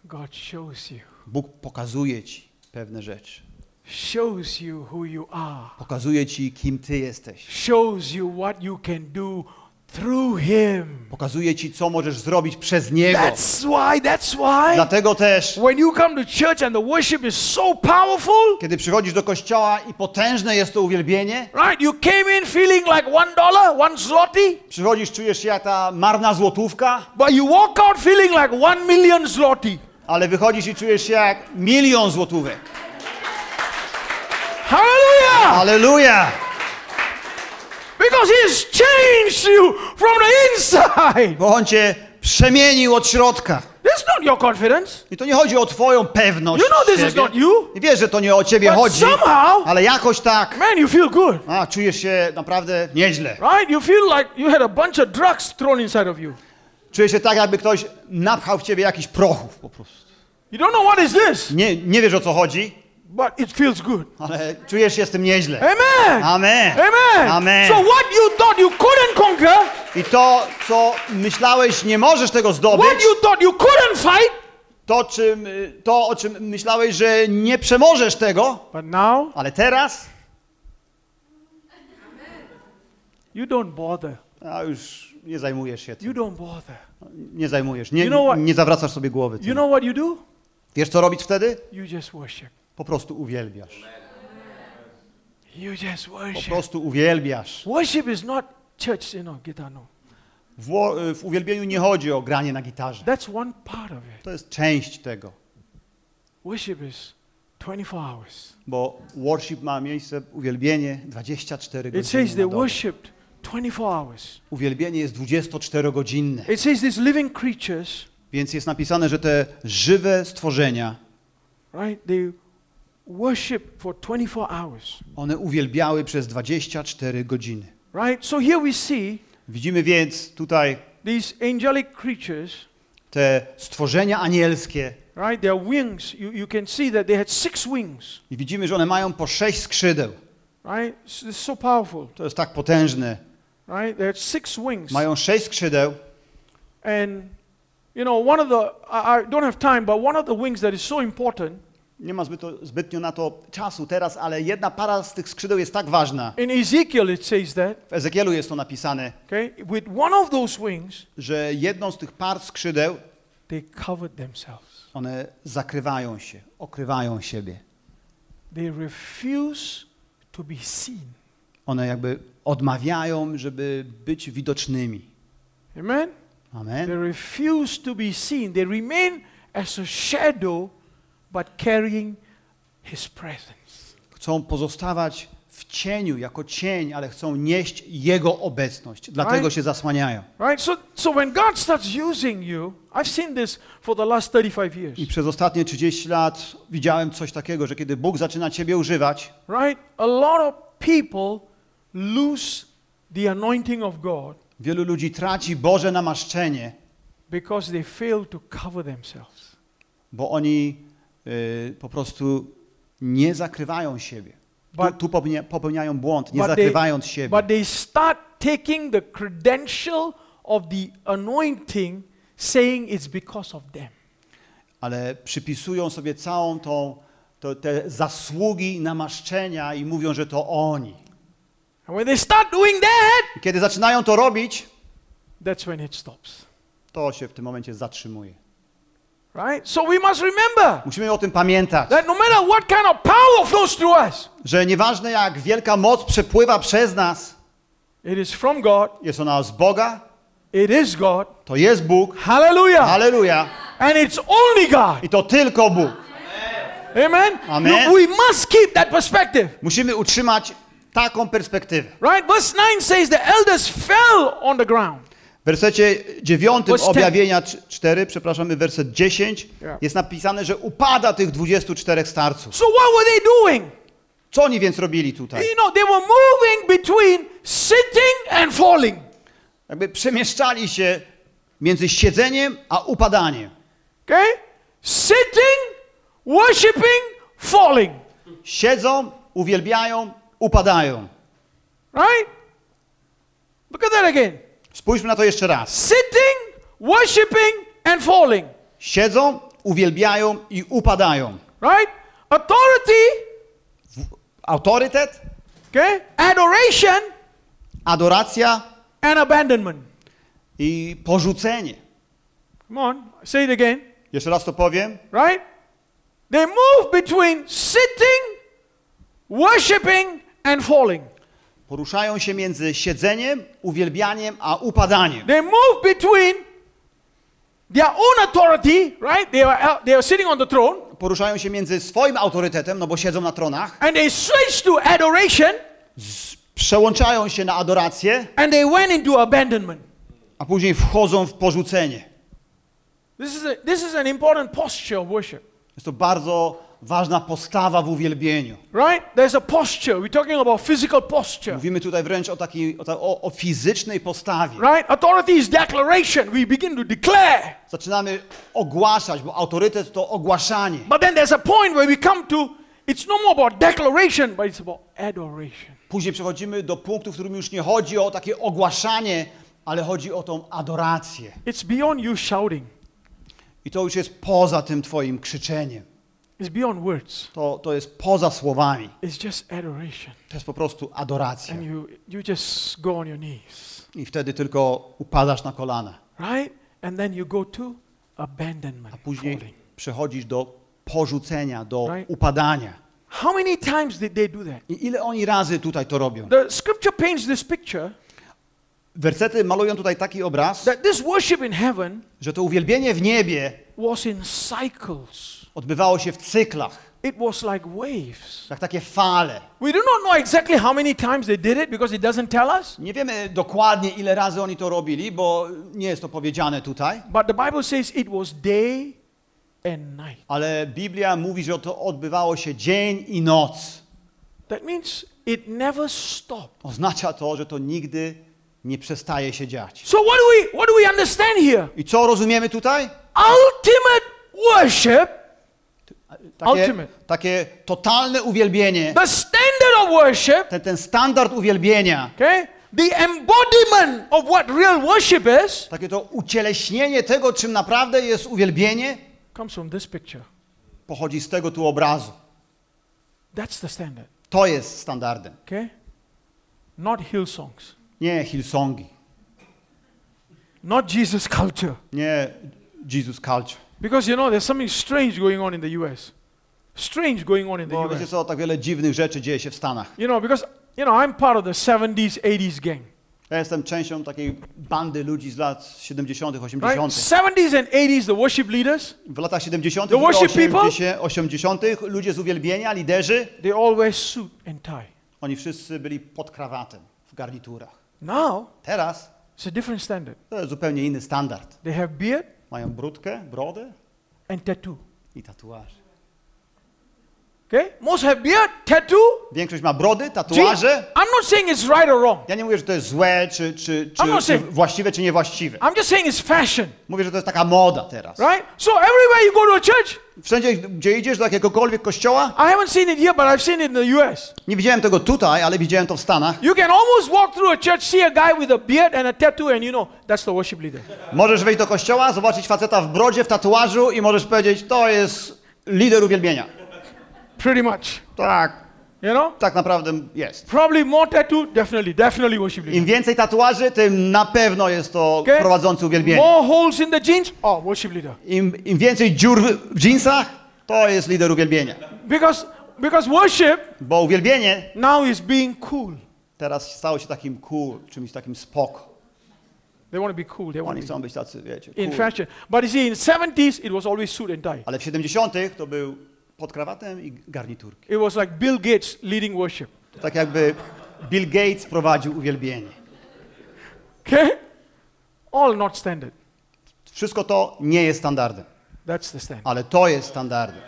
God shows you. Bóg pokazuje ci pewne rzeczy. Shows you who you are. Pokazuje ci, kim ty jesteś. Shows you what you can do through him. Pokazuje ci, co możesz zrobić przez Niego. That's why, that's why. Dlatego też, When you come to church and the worship is so powerful, kiedy przychodzisz do kościoła i potężne jest to uwielbienie, right? You came in feeling like one dollar, one zloty, przychodzisz, czujesz się jak ta marna złotówka, but you walk out feeling like one million zloty. ale wychodzisz i czujesz się jak milion złotówek. Hallelujah! Aleluja! Because He's changed you from the inside. Bo On cię przemienił od środka. That's not your confidence. I to nie chodzi o twoją pewność You know this is not you. I wiesz, że to nie o ciebie But chodzi, somehow, ale jakoś tak, man, you feel good. a, czujesz się naprawdę nieźle. Right? You feel like you had a bunch of drugs thrown inside of you. Czujesz się tak, jakby ktoś napchał w ciebie jakiś prochów po prostu. You don't know what is this, Nie, nie wiesz o co chodzi, but it feels good. ale czujesz się z tym nieźle. Amen. Amen. Amen. Amen. So what you thought you couldn't conquer, I to, co myślałeś, nie możesz tego zdobyć, what you thought you couldn't fight, to, czym, y, to o czym myślałeś, że nie przemożesz tego, but now ale teraz you don't bother. a już nie zajmujesz się You tym. don't bother. Nie zajmujesz, nie, You know nie zawracasz sobie głowy You tym. know what you do? Wiesz, co robić wtedy? You just worship. Po prostu uwielbiasz. You just Po worship. prostu uwielbiasz. Worship is not church, you know, guitar, no. W, wo- w uwielbieniu nie chodzi o granie na gitarze. That's one part of it. To jest część tego, Worship is 24 hours. bo worship ma miejsce, uwielbienie 24 It godziny says they worshipped 24 hours. Uwielbienie jest 24-godzinne, It says these living creatures, więc jest napisane, że te żywe stworzenia, right, they worship for 24 hours. one uwielbiały przez 24 godziny. Right? So here we see Widzimy więc tutaj these angelic creatures, te stworzenia anielskie right? Their wings, you, you can see that they had six wings, i widzimy, że one mają po sześć skrzydeł. right? S- It's so powerful, To jest tak potężne. right? They had six wings. Mają sześć skrzydeł And, you know, one of the, I, I don't have time, but one of the wings that is so important, Nie ma zbyto, zbytnio na to czasu teraz, ale jedna para z tych skrzydeł jest tak ważna. in Ezekiel it says that, W Ezekielu jest to napisane, okay? With one of those wings, że jedną z tych par skrzydeł they covered themselves. one zakrywają się, okrywają siebie. They refuse to be seen. One jakby odmawiają, żeby być widocznymi. Amen? They Amen. refuse to be seen. They remain as a shadow, but carrying His presence. Chcą pozostawać w cieniu, jako cień, ale chcą nieść Jego obecność. Dlatego Right. się zasłaniają. Right? So, so when God starts using you, I've seen this for the last 35 years. I przez ostatnie 30 lat widziałem coś takiego, że kiedy Bóg zaczyna Ciebie używać, Right? A lot of people lose the anointing of God wielu ludzi traci Boże namaszczenie, because they fail to cover themselves. bo oni po prostu nie zakrywają siebie. Tu, But- tu popełnia, popełniają błąd, nie But they- zakrywając siebie. But they start taking the credential of the anointing, saying it's because of them. ale przypisują sobie całą tą, to, te zasługi namaszczenia i mówią, że to oni. And when they start doing that, kiedy zaczynają to robić, that's when it stops. to się w tym momencie zatrzymuje. Right? So we must remember Musimy o tym pamiętać, that no matter what kind of power flows through us, że nieważne jak wielka moc przepływa przez nas, it is from God, jest ona z Boga, it is God. to jest Bóg, Hallelujah. Halleluja, And it's only God. i to tylko Bóg. Amen. Amen. You- we must keep that perspective. Musimy utrzymać taką perspektywę. Right? Verse 9 says the elders fell on the ground. W wersecie 9 Verse 10. objawienia 4, przepraszamy, werset 10, Yeah. jest napisane, że upada tych 24 starców. So what were they doing? Co oni więc robili tutaj? You know, they were moving between sitting and falling. Jakby przemieszczali się między siedzeniem a upadaniem. Okay? Sitting, worshiping, falling. Siedzą, uwielbiają, upadają. Right? Look at that again. Spójrzmy na to jeszcze raz. Sitting, worshiping, and falling. Siedzą, uwielbiają i upadają. Right? Authority, Autorytet, okay? Adoration, adoracja and abandonment. i porzucenie. Come on, say it again. Jeszcze raz to powiem. Right? They move between sitting, worshiping, and falling. Poruszają się między siedzeniem, uwielbianiem a upadaniem. They move between their own authority, right? They are, they are sitting on the throne, Poruszają się między swoim autorytetem, no bo siedzą na tronach, and they switch to adoration, przełączają się na adorację, and they went into abandonment. a później wchodzą w porzucenie. This is, a, this is an important posture of worship, Jest to bardzo ważna postawa w uwielbieniu. right? There's a posture. We're talking about physical posture, Mówimy tutaj wręcz o takiej o, o fizycznej postawie. right? Authority is declaration. We begin to declare. Zaczynamy ogłaszać, bo autorytet to ogłaszanie. But then there's a point where we come to, it's no more about declaration, but it's about adoration. Później przechodzimy do punktu, w którym już nie chodzi o takie ogłaszanie, ale chodzi o tą adorację. It's beyond you shouting. I to już jest poza tym twoim krzyczeniem. It's beyond words. To, to jest poza słowami. It's just adoration. To jest po prostu adoracja. And you, you just go on your knees, I wtedy tylko upadasz na kolana. right? And then you go to abandonment. A później falling. przechodzisz do porzucenia, do Right. upadania. How many times did they do that? I ile oni razy tutaj to robią? The scripture paints this picture Wersety malują tutaj taki obraz, that this worship in heaven że to uwielbienie w niebie was in cycles. Odbywało się w cyklach, It was like waves. jak takie fale. We do not know exactly how many times they did it because it doesn't tell us. Nie wiemy dokładnie, ile razy oni to robili, bo nie jest to powiedziane tutaj, But the Bible says it was day and night. ale Biblia mówi, że to odbywało się dzień i noc. That means it never stopped. Oznacza to, że to nigdy nie przestaje się dziać. So what do we what do we understand here? I co rozumiemy tutaj? Ultimate worship, Takie, Ultimate. takie totalne uwielbienie, the standard of worship, ten, ten standard uwielbienia, okay? The embodiment of what real worship is takie to ucieleśnienie tego, czym naprawdę jest uwielbienie, comes from this picture. pochodzi z tego tu obrazu. That's the standard, To jest standardem, okay? Not Hillsongs, nie Hillsongi, not Jesus culture. nie Jesus culture. Because you know there's something strange going on in the US. Strange going on in the Bo wiecie US. co, tak wiele dziwnych rzeczy dzieje się w Stanach. You know, because you know, I'm part of the 70s, 80s gang. Ja jestem częścią takiej bandy ludzi z lat 70., Right? 80. 70s and 80s, the worship leaders, W latach 70., The worship people? 80., 80., ludzie z uwielbienia, liderzy, they all wear suit and tie. oni wszyscy byli pod krawatem, w garniturach. Now, Teraz it's a different standard. to jest zupełnie inny standard. They have beard Mają brudkę, brodę and tattoo. i tatuaże. Okay? Most have beard, tattoo. Większość ma brody, tatuaże. I'm not saying it's right or wrong. Ja nie mówię, że to jest złe, czy, czy, czy, czy saying- właściwe, czy niewłaściwe. I'm just saying it's fashion, Mówię, że to jest taka moda teraz. right? So everywhere you go to a church, Wszędzie, gdzie idziesz do jakiegokolwiek kościoła, I haven't seen it here, but I've seen it in the U.S. nie widziałem tego tutaj, ale widziałem to w Stanach. You can almost walk through a church, see a guy with a beard and a tattoo, and you know that's the worship leader. Możesz wejść do kościoła, zobaczyć faceta w brodzie, w tatuażu i możesz powiedzieć, to jest lider uwielbienia. Pretty much, Tak, you know. tak naprawdę jest. Probably more tattoo, definitely, definitely worship leader. Im więcej tatuaży, tym na pewno jest to Okay? prowadzący uwielbienie. More holes in the jeans, oh, worship leader. Im, Im więcej dziur w, w dżinsach, to jest lider uwielbienia. Because because worship Bo uwielbienie now is being cool. teraz stało się takim cool, czymś takim spoko. They want to be cool. They want Oni chcą być tacy, wiecie, in cool. fashion. But you see, in 70s, it was always suit and tie. Ale w 70 to był pod krawatem i garniturki. It was like Bill Gates leading worship. Tak jakby Bill Gates prowadził uwielbienie. Okay? All not standard. Wszystko to nie jest standardem, That's the standard. ale to jest standardem.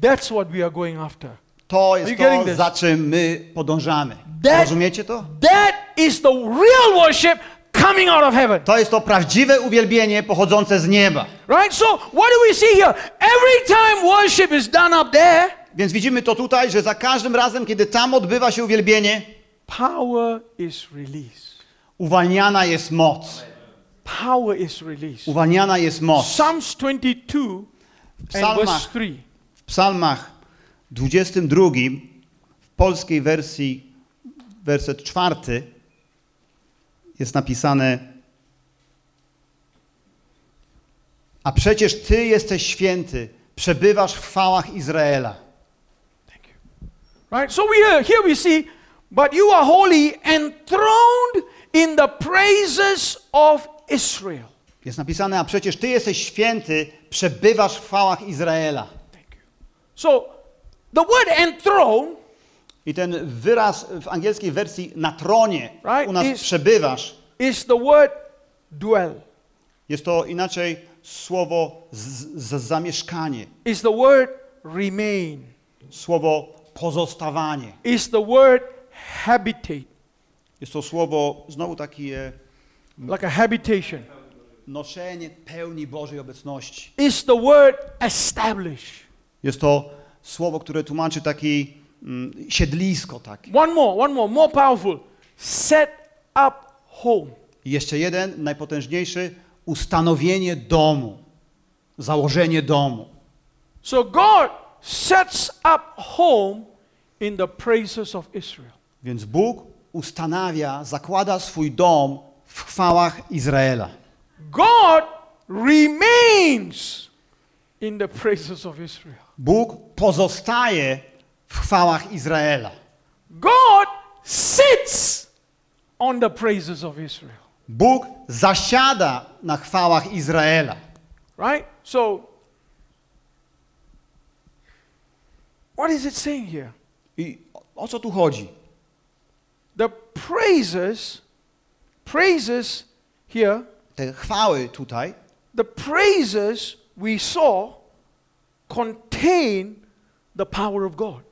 That's what we are going after. To jest to, za czym my podążamy. That- Rozumiecie to? That is the real worship coming out of heaven. To jest to prawdziwe uwielbienie pochodzące z nieba. Right? So, what do we see here? Every time worship is done up there, Więc widzimy to tutaj, że za każdym razem, kiedy tam odbywa się uwielbienie, power is released. uwalniana jest moc. Power is released. Uwalniana jest moc. Psalms 22 and Psalmach. verse 3. W psalmach 22 w polskiej wersji werset czwarty jest napisane A przecież Ty jesteś święty, przebywasz w chwałach Izraela. Right? So we are, here we see, but you are holy, enthroned in the praises of Israel. Jest napisane, a przecież Ty jesteś święty, przebywasz w chwałach Izraela. Thank you. So the word enthroned I ten wyraz w angielskiej wersji na tronie, Right, u nas is- przebywasz, is the word dwell. jest to inaczej słowo z, z, zamieszkanie, Is the word remain. słowo pozostawanie. Is the word habitate. Jest to słowo, znowu takie Like a habitation. noszenie pełni Bożej obecności. Is the word establish. Jest to słowo, które tłumaczy taki siedlisko takie. One more, one more, more powerful. Set up home. I jeszcze jeden, najpotężniejszy, ustanowienie domu, założenie domu. So God sets up home in the praises of Israel. Więc Bóg ustanawia, zakłada swój dom w chwałach Izraela. God remains in the praises of Israel. Bóg pozostaje w chwałach Izraela. God sits on the praises of Israel. Bóg zasiada na chwałach Izraela. Right? So, what is it saying here? I o- co tu chodzi? The praises, praises here, Te chwały tutaj, the praises we saw contain the power of God.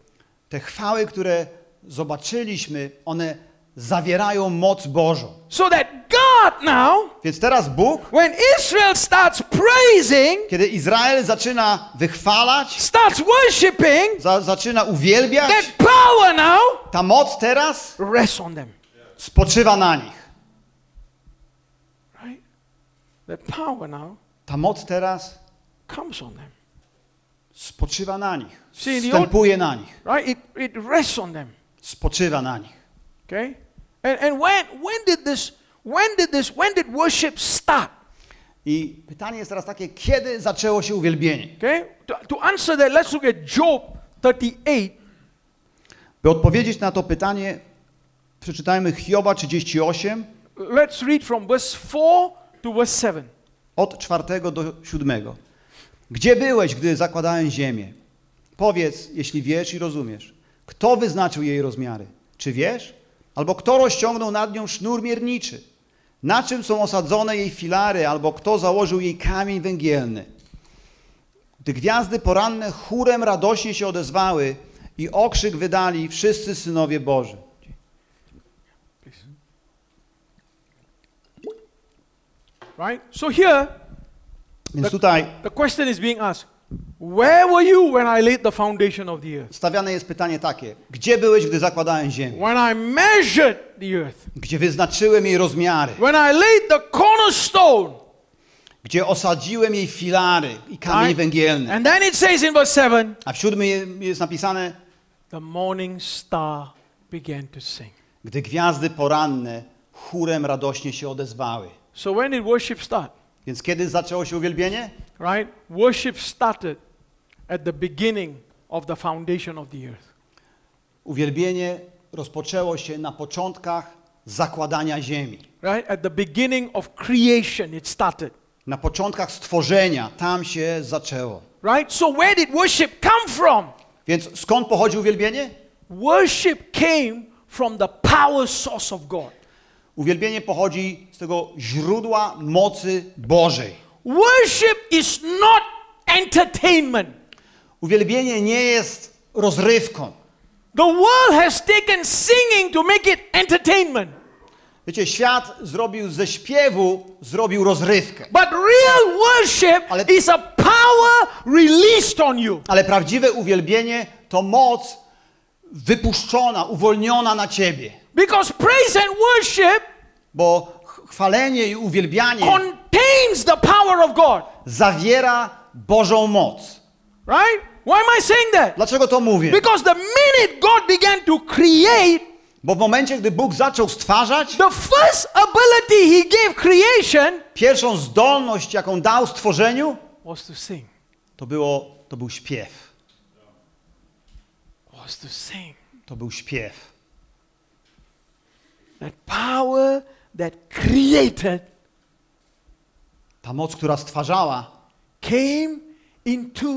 Te chwały, które zobaczyliśmy, one zawierają moc Bożą. So that God now, Więc teraz Bóg, when Israel starts praising, kiedy Izrael zaczyna wychwalać, starts worshiping, za, zaczyna uwielbiać, that power now ta moc teraz rests on them. spoczywa na nich. Right? That power now Ta moc teraz comes on them. Spoczywa na nich. Wstępuje na nich. Right? It, it rests on them. Spoczywa na nich. Okay? And, and when, when did this, when did this, when did worship start? I pytanie jest teraz takie, kiedy zaczęło się uwielbienie? Okay? To, to answer that, let's look at Job 38, By odpowiedzieć na to pytanie, przeczytajmy Hioba 38 let's read from verse 4 to verse 7. od 4 do 7. Gdzie byłeś, gdy zakładałem ziemię? Powiedz, jeśli wiesz i rozumiesz. Kto wyznaczył jej rozmiary? Czy wiesz? Albo kto rozciągnął nad nią sznur mierniczy? Na czym są osadzone jej filary? Albo kto założył jej kamień węgielny? Gdy gwiazdy poranne chórem radośnie się odezwały i okrzyk wydali wszyscy synowie Boży. Right? So here, Więc tutaj the question is being asked Where were you when I laid the foundation of the earth? stawiane jest pytanie takie: Gdzie byłeś, gdy zakładałem ziemię? When I measured the earth? Gdzie wyznaczyłem jej rozmiary? When I laid the cornerstone? Gdzie osadziłem jej filary i kamień Right? węgielny? And then it says in verse 7 A w siódmym je- jest napisane: The morning star began to sing. Gdy gwiazdy poranne chórem radośnie się odezwały. So when did worship start? Więc kiedy zaczęło się uwielbienie? Right? Worship started at the beginning of the foundation of the earth. Uwielbienie rozpoczęło się na początkach zakładania ziemi. Right? At the beginning of creation, it started. Na początkach stworzenia tam się zaczęło. Right? So where did worship come from? Więc skąd pochodzi uwielbienie? Worship came from the power source of God. Uwielbienie pochodzi z tego źródła mocy Bożej. Worship is not entertainment. Uwielbienie nie jest rozrywką. The world has taken singing to make it entertainment. Wiecie, świat zrobił ze śpiewu, zrobił rozrywkę. But real worship Ale- is a power released on you. Ale prawdziwe uwielbienie to moc wypuszczona, uwolniona na ciebie. Because praise and worship Bo ch- chwalenie i uwielbianie contains the power of God. zawiera Bożą moc. Right? Why am I saying that? Dlaczego to mówię? Because the minute God began to create, Bo w momencie, gdy Bóg zaczął stwarzać, the first ability He gave creation pierwszą zdolność, jaką dał stworzeniu, was to sing. to, było, to był śpiew. Was to sing. To był śpiew. That power that created Ta moc, która stwarzała, came into,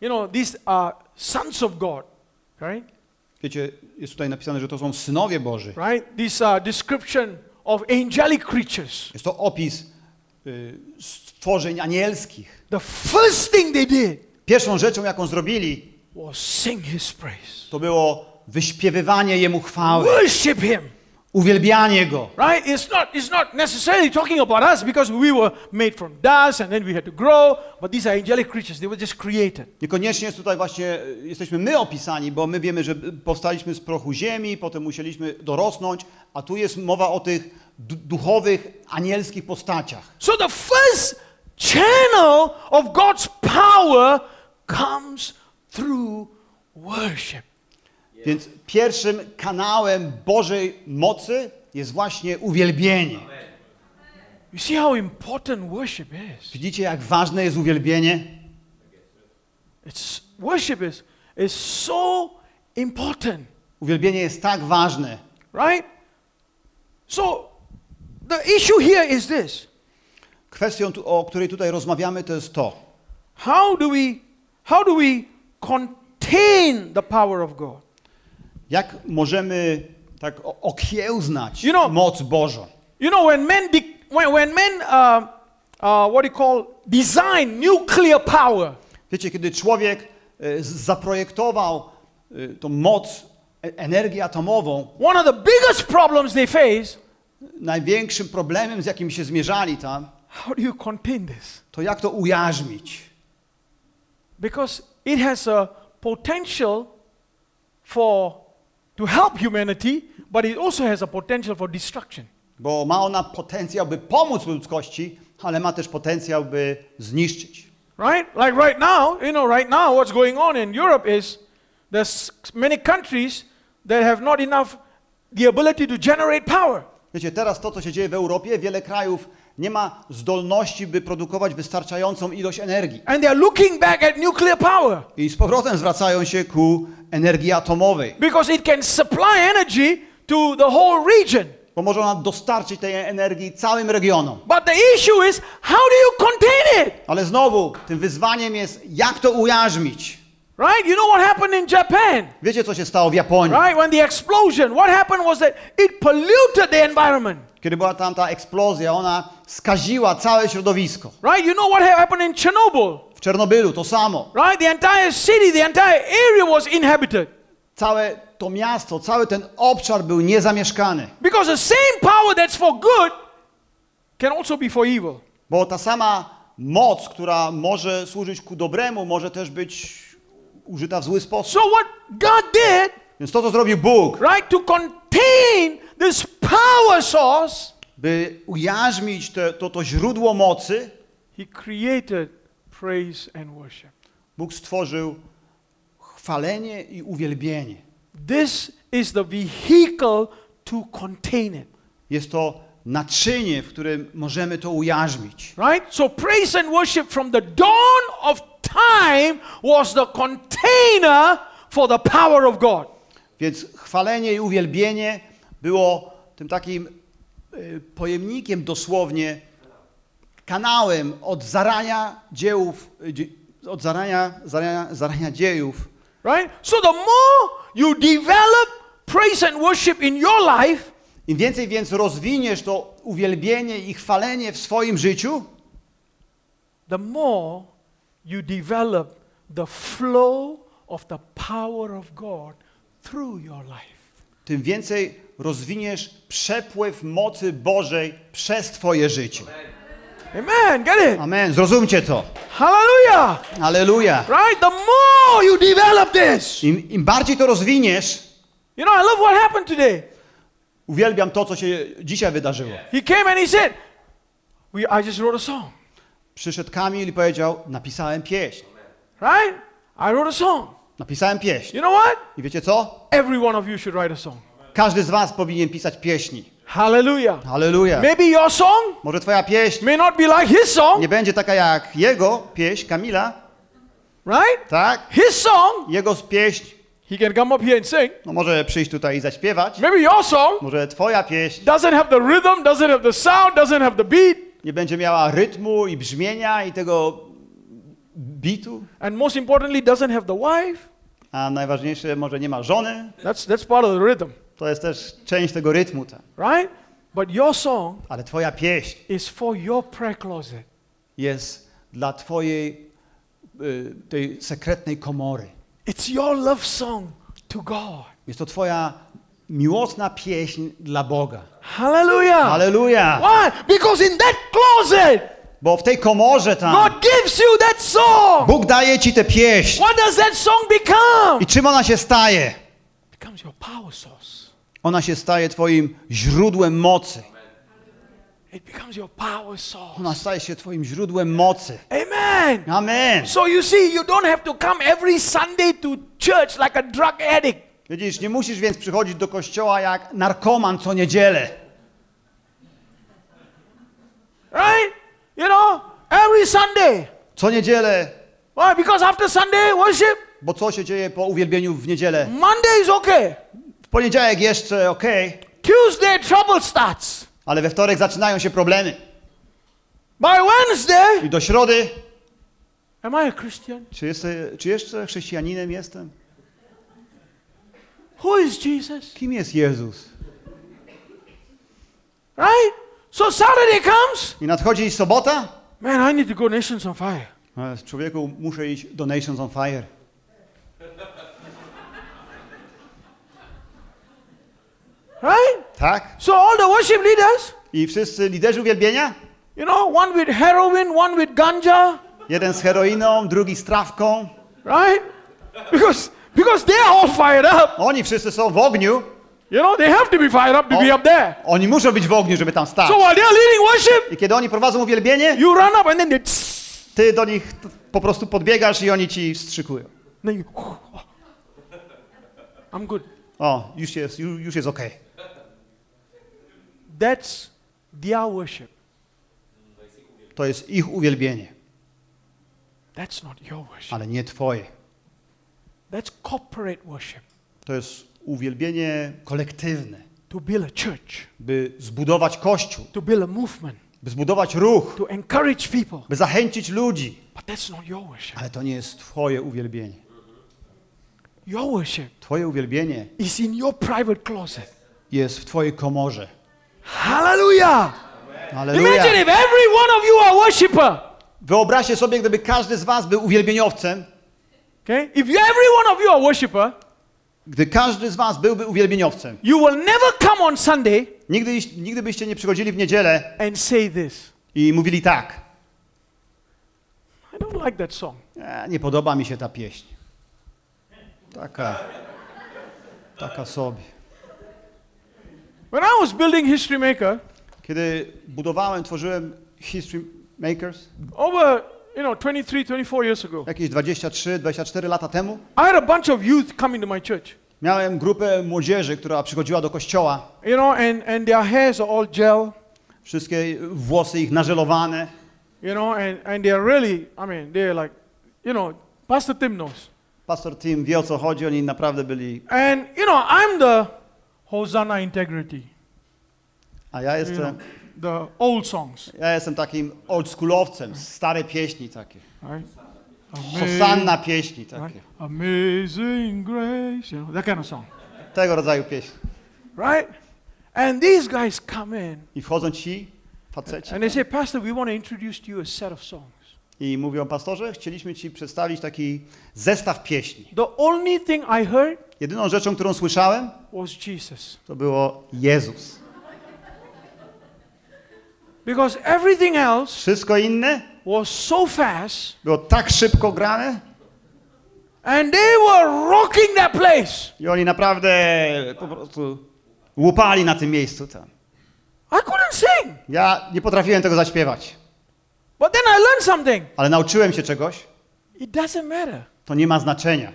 you know, these are sons of God, right? wiecie, jest tutaj napisane, że to są synowie Boży. Right? These are description of angelic creatures. Jest to opis y, stworzeń anielskich. The first thing they did Pierwszą rzeczą, jaką zrobili, was sing His praise, to było wyśpiewywanie Jemu chwały, worship Him. Uwielbianie Go. Right? It's not, it's not necessarily talking about us because we were made from dust and then we had to grow, but these are angelic creatures. They were just created. Niekoniecznie jest tutaj właśnie, jesteśmy my opisani, bo my wiemy, że powstaliśmy z prochu ziemi, potem musieliśmy dorosnąć, a tu jest mowa o tych du- duchowych, anielskich postaciach. So the first channel of God's power comes through worship. Więc pierwszym kanałem Bożej mocy jest właśnie uwielbienie. You see how important worship is? Widzicie, jak ważne jest uwielbienie? It's worship is is so important, Uwielbienie jest tak ważne. right? So the issue here is this. Kwestią, o której tutaj rozmawiamy, to jest to. How do we how do we contain the power of God? Jak możemy tak okiełznać You know- moc Bożą? You know when men when, when men uh, uh, what do you call design nuclear power, Wiecie, kiedy człowiek e, zaprojektował e, tą moc, e- energię atomową, one of the biggest problems they face, największym problemem, z jakim się zmierzali tam, how do you contain this? to jak to ujarzmić? Because it has a potential for to help humanity, but it also has a potential for destruction. Bo ma ona potencjał, by pomóc ludzkości, ale ma też potencjał, by zniszczyć. Right? Like right now, you know, right now, what's going on in Europe is there's many countries that have not enough the ability to generate power. Wiecie, teraz to, co się dzieje w Europie, wiele krajów nie ma zdolności, by produkować wystarczającą ilość energii. And they're looking back at nuclear power I z powrotem zwracają się ku energii atomowej, because it can supply energy to the whole region. bo może ona dostarczyć tej energii całym regionom. But the issue is how do you contain it? Ale znowu, tym wyzwaniem jest, jak to ujarzmić. Right? You know what happened in Japan? Wiecie, co się stało w Japonii? Right? When the explosion, what happened was that it polluted the environment. Kiedy była tam ta eksplozja, ona skaziła całe środowisko. Right? You know what happened in Chernobyl? W Czernobylu to samo. Right? The entire city, the entire area was inhabited. Całe to miasto, cały ten obszar był niezamieszkany. Because the same power that's for good can also be for evil. Bo ta sama moc, która może służyć ku dobremu, może też być użyta w zły sposób. So what God did, Więc to, co zrobił Bóg, right, to contain this power source, by ujarzmić te, to, to źródło mocy, He created praise and worship. Bóg stworzył chwalenie i uwielbienie. This is the vehicle to contain it. Jest to naczynie, w którym możemy to ujarzmić. Right? So praise and worship from the dawn of time was the container for the power of God. Więc chwalenie i uwielbienie było tym takim y, pojemnikiem dosłownie, kanałem od zarania dziełów, y, od zarania, zarania, zarania dziejów. Right? So the more you develop praise and worship in your life, Im więcej więc rozwiniesz to uwielbienie i chwalenie w swoim życiu, the more you develop the flow of the power of God through your life. Tym więcej rozwiniesz przepływ mocy Bożej przez Twoje życie. Amen. Get it? Amen. Zrozumcie to. Hallelujah. Aleluja. Right? The more you develop this. Im, Im bardziej to rozwiniesz, You know, I love what happened today. uwielbiam to, co się dzisiaj wydarzyło. He came and he said, we, I just wrote a song. Przyszedł Kamil i powiedział, napisałem pieśń. Right? I wrote a song. Napisałem pieśń. You know what? I wiecie co? Every one of you should write a song. Każdy z was powinien pisać pieśni. Hallelujah. Halleluja. Maybe your song Może twoja pieśń may not be like his song, nie będzie taka jak jego pieśń, Kamila, right? tak? His song, Jego pieśń, he can come up here and sing. no może przyjść tutaj i zaśpiewać. Maybe your song Może twoja pieśń doesn't have the rhythm, doesn't have the sound, doesn't have the beat, nie będzie miała rytmu i brzmienia i tego bitu. and most importantly, doesn't have the wife. A najważniejsze, może nie ma żony. That's, that's part of the rhythm, To jest też część tego rytmu. Tak. right? But your song Ale twoja pieśń is for your prayer closet. jest dla twojej y, tej sekretnej komory. It's your love song to God. Jest to twoja miłosna pieśń dla Boga. Hallelujah. Halleluja! Why? Because in that closet, Bo w tej komorze tam God gives you that song. Bóg daje ci tę pieśń. What does that song become? I czym ona się staje? Becomes your power source. Ona się staje twoim źródłem mocy. It becomes your power source. Ona staje się twoim źródłem mocy. Amen. Amen. So you see, you don't have to come every Sunday to church like a drug addict. Widzisz, nie musisz więc przychodzić do kościoła jak narkoman co niedzielę. Right? You know, every Sunday. Co niedzielę, Why? Because after Sunday worship, bo co się dzieje po uwielbieniu w niedzielę? Monday is okay. W poniedziałek jeszcze okej, Tuesday, trouble starts. ale we wtorek zaczynają się problemy. By Wednesday, I do środy, am I a Christian? czy, jest, czy jeszcze chrześcijaninem jestem? Who is Jesus? Kim jest Jezus? Right? So Saturday comes. I nadchodzi sobota? Man, I need to go Nations on Fire. E, Człowieku, muszę iść do Nations on Fire. Right? Tak? So all the worship leaders, I wszyscy liderzy uwielbienia? you know, one with heroin, one with ganja, Jeden z heroiną, drugi z trawką. right? Because because they are all fired up. Oni wszyscy są w ogniu. You know, they have to be fired up to be up there. Oni muszą być w ogniu, żeby tam stać. So while they're leading worship, I kiedy oni prowadzą uwielbienie, you run up and then they ty do nich po prostu podbiegasz i oni ci wstrzykują. then you I'm good. O, już jest, już, jest okej. That's their worship. To jest ich uwielbienie, That's not your worship. ale nie twoje. That's corporate worship. To jest uwielbienie kolektywne, To build a church, by zbudować kościół, to build a movement, by zbudować ruch, to encourage people. by zachęcić ludzi. But that's not your worship. Ale to nie jest twoje uwielbienie. Your worship Twoje uwielbienie is in your private closet. jest w twojej komorze. Hallelujah. Halleluja. Imagine if every one of you are worshiper. Wyobraźcie sobie, gdyby każdy z was był uwielbieniowcem, Okay? If every one of you are worshiper, gdy każdy z was byłby uwielbieniowcem, you will never come on Sunday nigdy, nigdy byście nie przychodzili w niedzielę and say this. i mówili tak, I don't like that song. e, nie podoba mi się ta pieśń. Taka, taka sobie. When I was building History Maker, Kiedy budowałem, tworzyłem History Makers, over you know 23, 24 years ago, jakieś 23, 24 lata temu, I had a bunch of youth coming to my church. miałem grupę młodzieży, która przychodziła do kościoła. You know, and, and their hairs are all gel, Wszystkie włosy ich nażelowane. you know, and, and they're really, I mean, they're like, you know, Pastor Tim knows. Pastor Tim wie o co chodzi, oni naprawdę byli. And, you know, I'm the Hosanna integrity, A ja you know, jestem, the old songs, ja jestem takim oldschoolowcem, stare pieśni takie. right? Hosanna pieśni right? takie. Amazing grace, you know, that kind of song, Tego rodzaju pieśni. right? And these guys come in I wchodzą ci faceci and they say, Pastor, we want to introduce to you a set of songs. i mówią, pastorze, chcieliśmy ci przedstawić taki zestaw pieśni. The only thing I heard Jedyną rzeczą, którą słyszałem, was Jesus. to było Jezus. Because everything else Wszystko inne was so fast było tak szybko grane and they were rocking that place. i oni naprawdę po prostu łupali na tym miejscu tam. I couldn't sing. Ja nie potrafiłem tego zaśpiewać, But then I learned something. ale nauczyłem się czegoś. It doesn't matter. To nie ma znaczenia.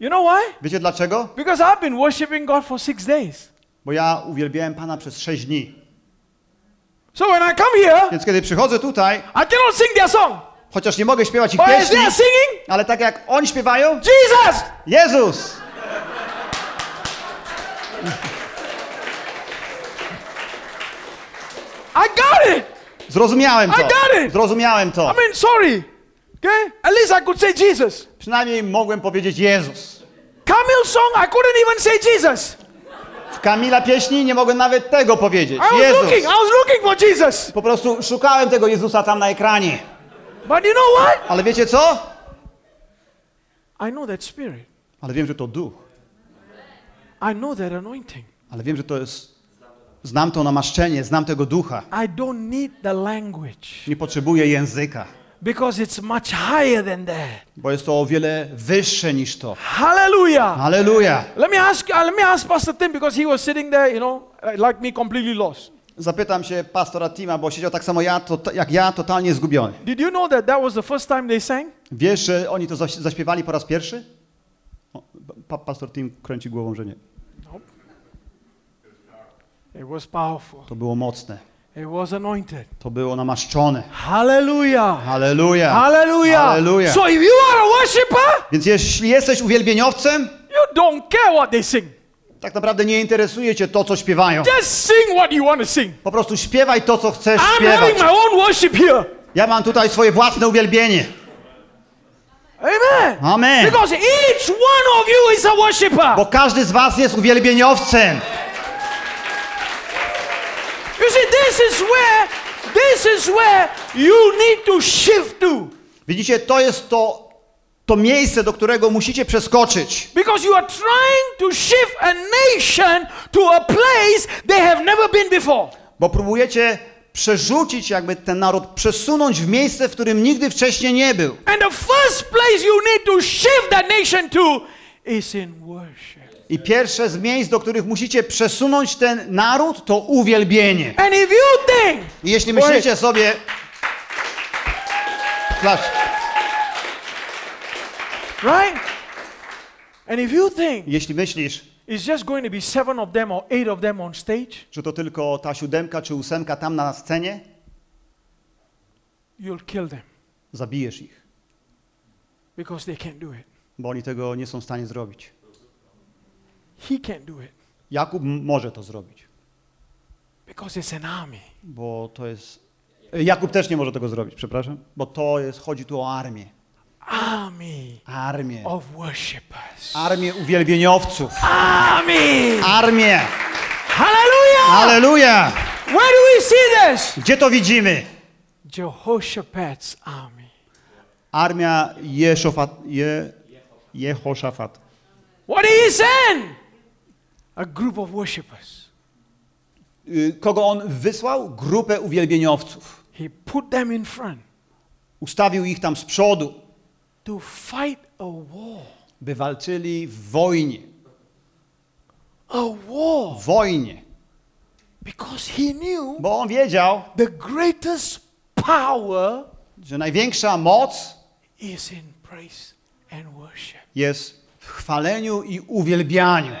You know why? Wiecie dlaczego? Because I've been worshiping God for six days. Bo ja uwielbiałem Pana przez sześć dni. So when I come here, Więc kiedy przychodzę tutaj, I cannot sing their song. chociaż nie mogę śpiewać ich But as pieśni, singing, ale tak jak oni śpiewają, Jesus! Jezus! I got it. Zrozumiałem I to. got it. Zrozumiałem to. I mean, sorry. Okay? At least I could say Jesus. Przynajmniej mogłem powiedzieć Jezus. Camille song, I couldn't even say Jesus. W Kamila pieśni nie mogłem nawet tego powiedzieć. I was looking, I Jezus. was looking for Jesus. Po prostu szukałem tego Jezusa tam na ekranie. But you know what? Ale wiecie co? I know that spirit. Ale wiem, że to duch. I know that anointing. Ale wiem, że to jest... Znam to namaszczenie, znam tego ducha. I don't need the language Nie potrzebuję języka, because it's much higher than that. bo jest to o wiele wyższe niż to. Hallelujah. Aleluja! Let me ask, uh, let me ask Pastor Tim because he was sitting there, you know, uh, like me, completely lost. Zapytam się pastora Tima, bo siedział tak samo ja, to, jak ja, totalnie zgubiony. Did you know that that was the first time they sang? Wiesz, że oni to zaś- zaśpiewali po raz pierwszy? O, pa, pastor Tim kręci głową, że nie. It was powerful. To było mocne. It was anointed. To było namaszczone. Hallelujah. Halleluja! Hallelujah. Hallelujah. So if you are a worshiper, Więc jeśli jesteś uwielbieniowcem, you don't care what they sing. tak naprawdę nie interesuje cię to, co śpiewają. Just sing what you want to sing. Po prostu śpiewaj to, co chcesz I'm śpiewać. having my own worship here. Ja mam tutaj swoje własne uwielbienie. Amen. Amen. Because each one of you is a worshiper. Bo każdy z was jest uwielbieniowcem. You see, this is where this is where you need to shift to. Widzicie, to jest to, to miejsce, do którego musicie przeskoczyć. Because you are trying to shift a nation to a place they have never been before. Bo próbujecie przerzucić jakby ten naród, przesunąć w miejsce, w którym nigdy wcześniej nie był. And the first place you need to shift that nation to is in worship. I pierwsze z miejsc, do których musicie przesunąć ten naród, to uwielbienie. And if you think, I jeśli myślicie sobie... Klasz. right? And if you think Jeśli myślisz, it's just going to be seven of them or eight of them on stage, że to tylko ta siódemka czy ósemka tam na scenie, you'll kill them zabijesz ich, because they can't do it. bo oni tego nie są w stanie zrobić. He can't do it Jakub może to zrobić, because it's an army. bo to jest... Jakub też nie może tego zrobić, przepraszam, bo to jest, chodzi tu o armię. Army Armię. of worshippers. Armię uwielbieniowców. Army. Armię. Hallelujah. Aleluja! Where do we see this? Gdzie to widzimy? Jehoshaphat's army. Armia Jeszofat, Je, Jehoszafat. What did he send? A group of worshippers. Y, Kogo on wysłał? Grupę uwielbieniowców. He put them in front Ustawił ich tam z przodu, to fight a war. by walczyli w wojnie. A war. W wojnie. Because he knew Bo on wiedział, the greatest power że największa moc is in praise and worship. jest w chwaleniu i uwielbianiu.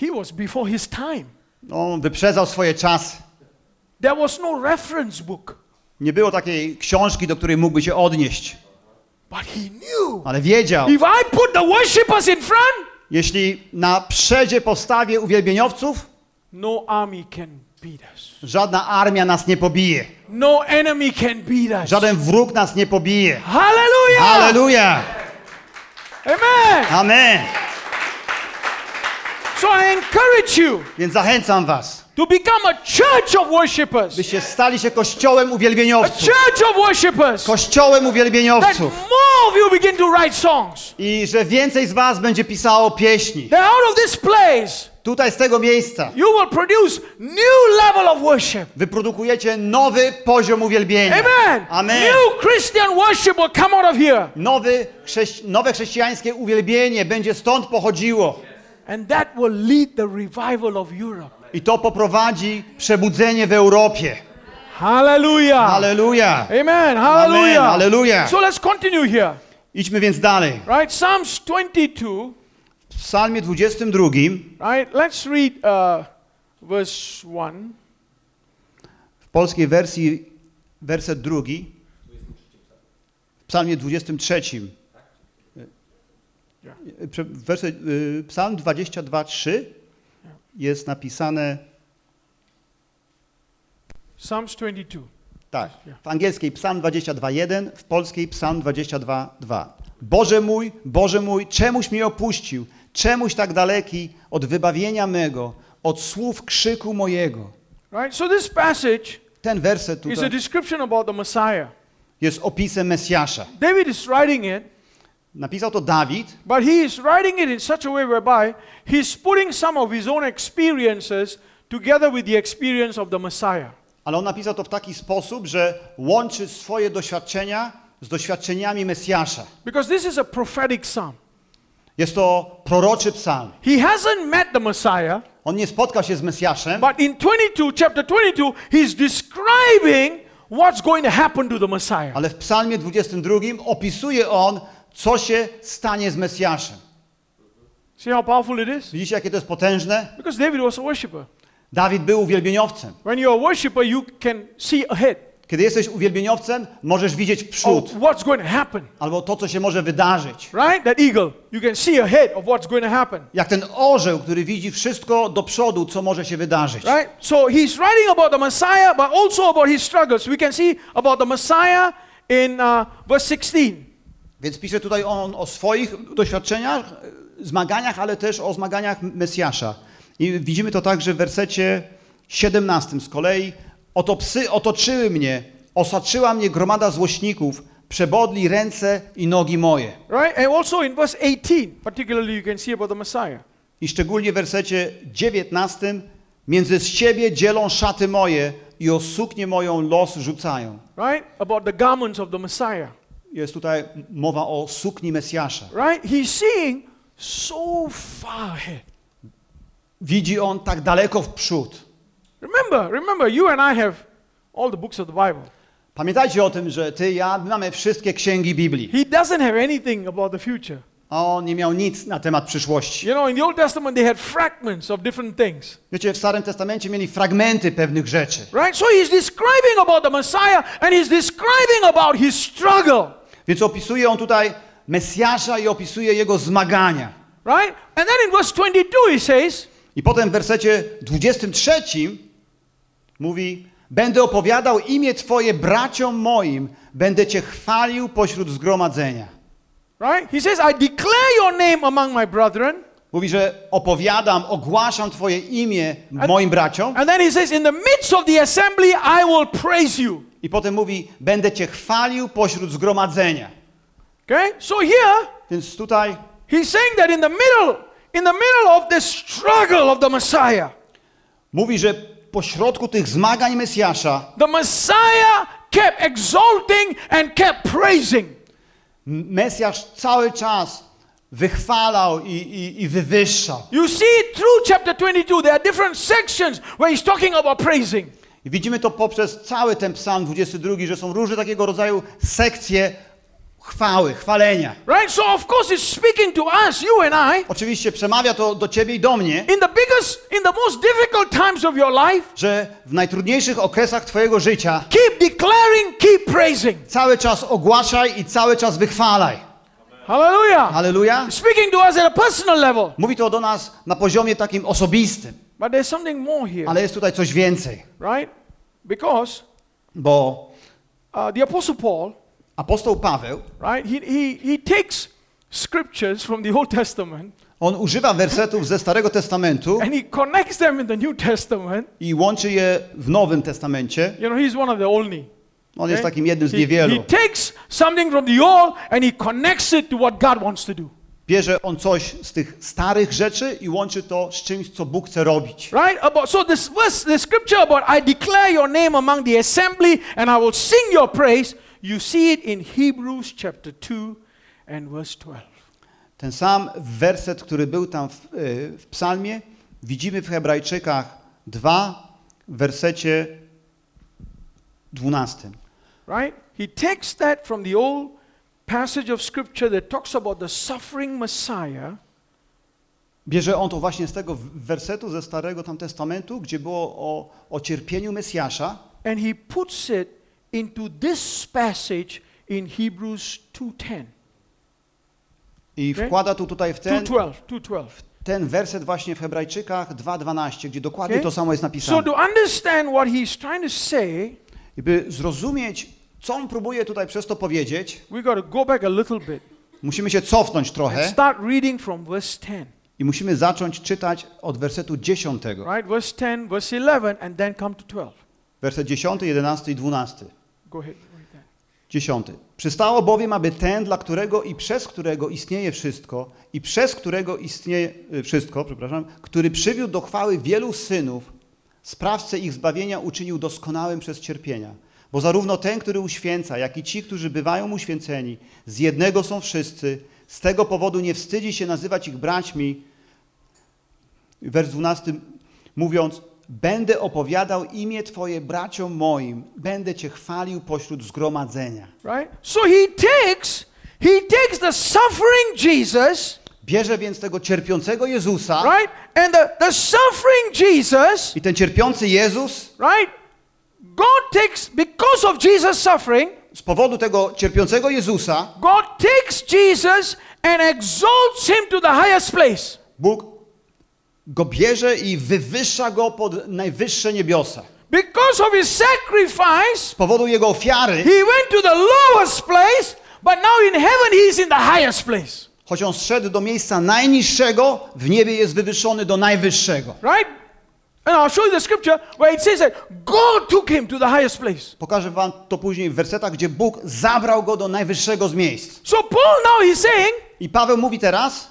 He was before his time. No, On wyprzedzał swoje czasy. There was no reference book, Nie było takiej książki, do której mógłby się odnieść. but he knew Ale wiedział, if I put the worshippers in front, jeśli na przedzie postawię uwielbieniowców, no army can beat us. żadna armia nas nie pobije. No enemy can beat us. Żaden wróg nas nie pobije. Hallelujah. Halleluja! Amen. Amen! So I encourage you Więc zachęcam was, to become a church of worshippers. byście stali się kościołem A uwielbieniowców. church of worshippers. Kościołem That uwielbieniowców. more of you begin to write songs. I że więcej z was będzie pisało pieśni. That out of this place Tutaj z tego miejsca you will produce new level of worship. wyprodukujecie nowy poziom uwielbienia. Amen. Amen. New Christian worship will come out of here. Nowy, chrześci- nowe chrześcijańskie uwielbienie będzie stąd pochodziło. And that will lead the revival of Europe. I to poprowadzi przebudzenie w Europie. Hallelujah. Halleluja! Amen. Hallelujah. Amen. Hallelujah. So let's continue here. Idźmy więc dalej. Right? Psalms 22. W psalmie 22, Right? Let's read uh, verse 1. w polskiej wersji werset drugi, w psalmie 23, y, prze- werset, y, psalm 22, 3 jest napisane Psalms 22. tak, w angielskiej psalm 22.1, w polskiej psalm 22.2. Boże mój, Boże mój, czemuś mnie opuścił, czemuś tak daleki od wybawienia mego, od słów krzyku mojego. Right? So this passage Ten werset is a tutaj description about the Messiah. jest opisem Mesjasza. David is writing it, Napisał to Dawid, but he is writing it in such a way whereby he's putting some of his own experiences together with the experience of the Messiah. ale on napisał to w taki sposób, że łączy swoje doświadczenia z doświadczeniami Mesjasza. Because this is a prophetic psalm. Jest to proroczy psalm. He hasn't met the Messiah, On nie spotkał się z Mesjaszem, but in 22, chapter 22, he's describing what's going to happen to the Messiah. ale w psalmie 22 opisuje on, co się stanie z Mesjaszem. See how powerful it is? Widzicie, jakie to jest potężne? Because David was a worshiper. Dawid był uwielbieniowcem. When you're a worshiper, you can see ahead Kiedy jesteś uwielbieniowcem, możesz widzieć w przód, of what's going to happen. albo to, co się może wydarzyć. Right? That eagle, you can see ahead of what's going to happen. Jak ten orzeł, który widzi wszystko do przodu, co może się wydarzyć. Right? So he's writing about the Messiah, but also about his struggles. We can see about the Messiah in uh, verse 16. Więc pisze tutaj on o swoich doświadczeniach, zmaganiach, ale też o zmaganiach Mesjasza. I widzimy to także w wersecie 17 z kolei. Oto psy otoczyły mnie, osaczyła mnie gromada złośników, przebodli ręce i nogi moje. Right? And also in verse 18, particularly, you can see about the Messiah. I szczególnie w wersecie 19 między z siebie dzielą szaty moje i o suknię moją los rzucają. Right? About the garments of the Messiah. Jest tutaj mowa o sukni Mesjasza. Right? He's seeing so far ahead. Widzi on tak daleko w przód. Remember, remember, you and I have all the books of the Bible. Pamiętajcie o tym, że ty i ja mamy wszystkie księgi Biblii. He doesn't have anything about the future. A on nie miał nic na temat przyszłości. You know, in the Old Testament, they had fragments of different things. Wiecie, w Starym Testamencie mieli fragmenty pewnych rzeczy. Right? So he's describing about the Messiah and he's describing about his struggle. Więc opisuje on tutaj Mesjasza i opisuje jego zmagania. Right? And then in verse 22, he says, I potem w wersecie 23 mówi: Będę opowiadał imię Twoje braciom moim, będę Cię chwalił pośród zgromadzenia. right? He says, I declare your name among my brethren. Mówi, że opowiadam, ogłaszam Twoje imię moim braciom. And then he says, In the midst of the assembly, I will praise you. I potem mówi, będę Cię chwalił pośród zgromadzenia. Okay? So here, Więc tutaj he's saying that in the middle, in the middle of the struggle of the Messiah, mówi, że pośrodku tych zmagań Mesjasza the Messiah kept exalting and kept praising. Mesjasz cały czas wychwalał i, i, i wywyższał. You see through chapter 22. There are different sections where he's talking about praising. I widzimy to poprzez cały ten psalm 22, że są różne takiego rodzaju sekcje chwały, chwalenia. Right? So, of course, it's speaking to us, you and I, Oczywiście przemawia to do ciebie i do mnie, in the biggest, in the most difficult times of your life. że w najtrudniejszych okresach twojego życia Keep declaring, keep praising. cały czas ogłaszaj i cały czas wychwalaj. Hallelujah. Halleluja. Speaking to us at a personal level. Mówi to do nas na poziomie takim osobistym, But there's something more here, ale jest tutaj coś więcej, right? Because bo uh, the Apostle Paul, apostoł Paweł, right, he, he, he takes scriptures from the Old Testament on używa wersetów ze Starego Testamentu and he connects them in the New Testament. i łączy je w Nowym Testamencie. You know, he's one of the only. On jest takim jednym z He, he takes something from the old and he connects it to what God wants to do. Bierze on coś z tych starych rzeczy i łączy to z czymś, co Bóg chce robić. Right? About so this verse, the scripture about I declare your name among the assembly and I will sing your praise. You see it in Hebrews chapter 2 and verse 12. Ten sam werset, który był tam w, y, w psalmie, widzimy w Hebrajczykach 2, w wersecie 12. Right? He takes that from the old passage of scripture that talks about the suffering Messiah Bierze on to właśnie z tego wersetu ze Starego tam Testamentu, gdzie było o, o cierpieniu Mesjasza and he puts it into this passage in Hebrews 2:10. i wkłada tu tutaj w ten, 2:12, 2:12. ten werset właśnie w Hebrajczykach 2.12, gdzie dokładnie Okay. to samo jest So napisane. to understand what he's trying to say, I by zrozumieć, co on próbuje tutaj przez to powiedzieć, we got to go back a little bit musimy się cofnąć trochę start reading from verse 10. i musimy zacząć czytać od wersetu 10. Right? Verse 10, verse 11 and then come to 12. Werset 10, 11 i 12. Go ahead. read that. 10. Przystało bowiem, aby ten, dla którego i przez którego istnieje wszystko, i przez którego istnieje y, wszystko, przepraszam, który przywiódł do chwały wielu synów, sprawcę ich zbawienia uczynił doskonałym przez cierpienia. Bo zarówno ten, który uświęca, jak i ci, którzy bywają uświęceni, z jednego są wszyscy, z tego powodu nie wstydzi się nazywać ich braćmi. Wers 12 mówiąc, będę opowiadał imię Twoje braciom moim, będę Cię chwalił pośród zgromadzenia. Right? So he takes he takes the suffering Jesus, Bierze więc tego cierpiącego Jezusa right? And the, the suffering Jesus, i ten cierpiący Jezus right? God takes because of Jesus suffering, z powodu tego cierpiącego Jezusa God takes Jesus and exalts him to the highest place. Bóg go bierze i wywyższa go pod najwyższe niebiosa. Because of his sacrifice, Z powodu jego ofiary, he went to the lowest place, but now in heaven he's in the highest place. choć on zszedł do miejsca najniższego, w niebie jest wywyższony do najwyższego. Right? And I'll show you the scripture where it says that God took him to the highest place. Pokażę wam to później w wersetach, gdzie Bóg zabrał go do najwyższego z miejsc. So Paul now he's saying, I Paweł mówi teraz,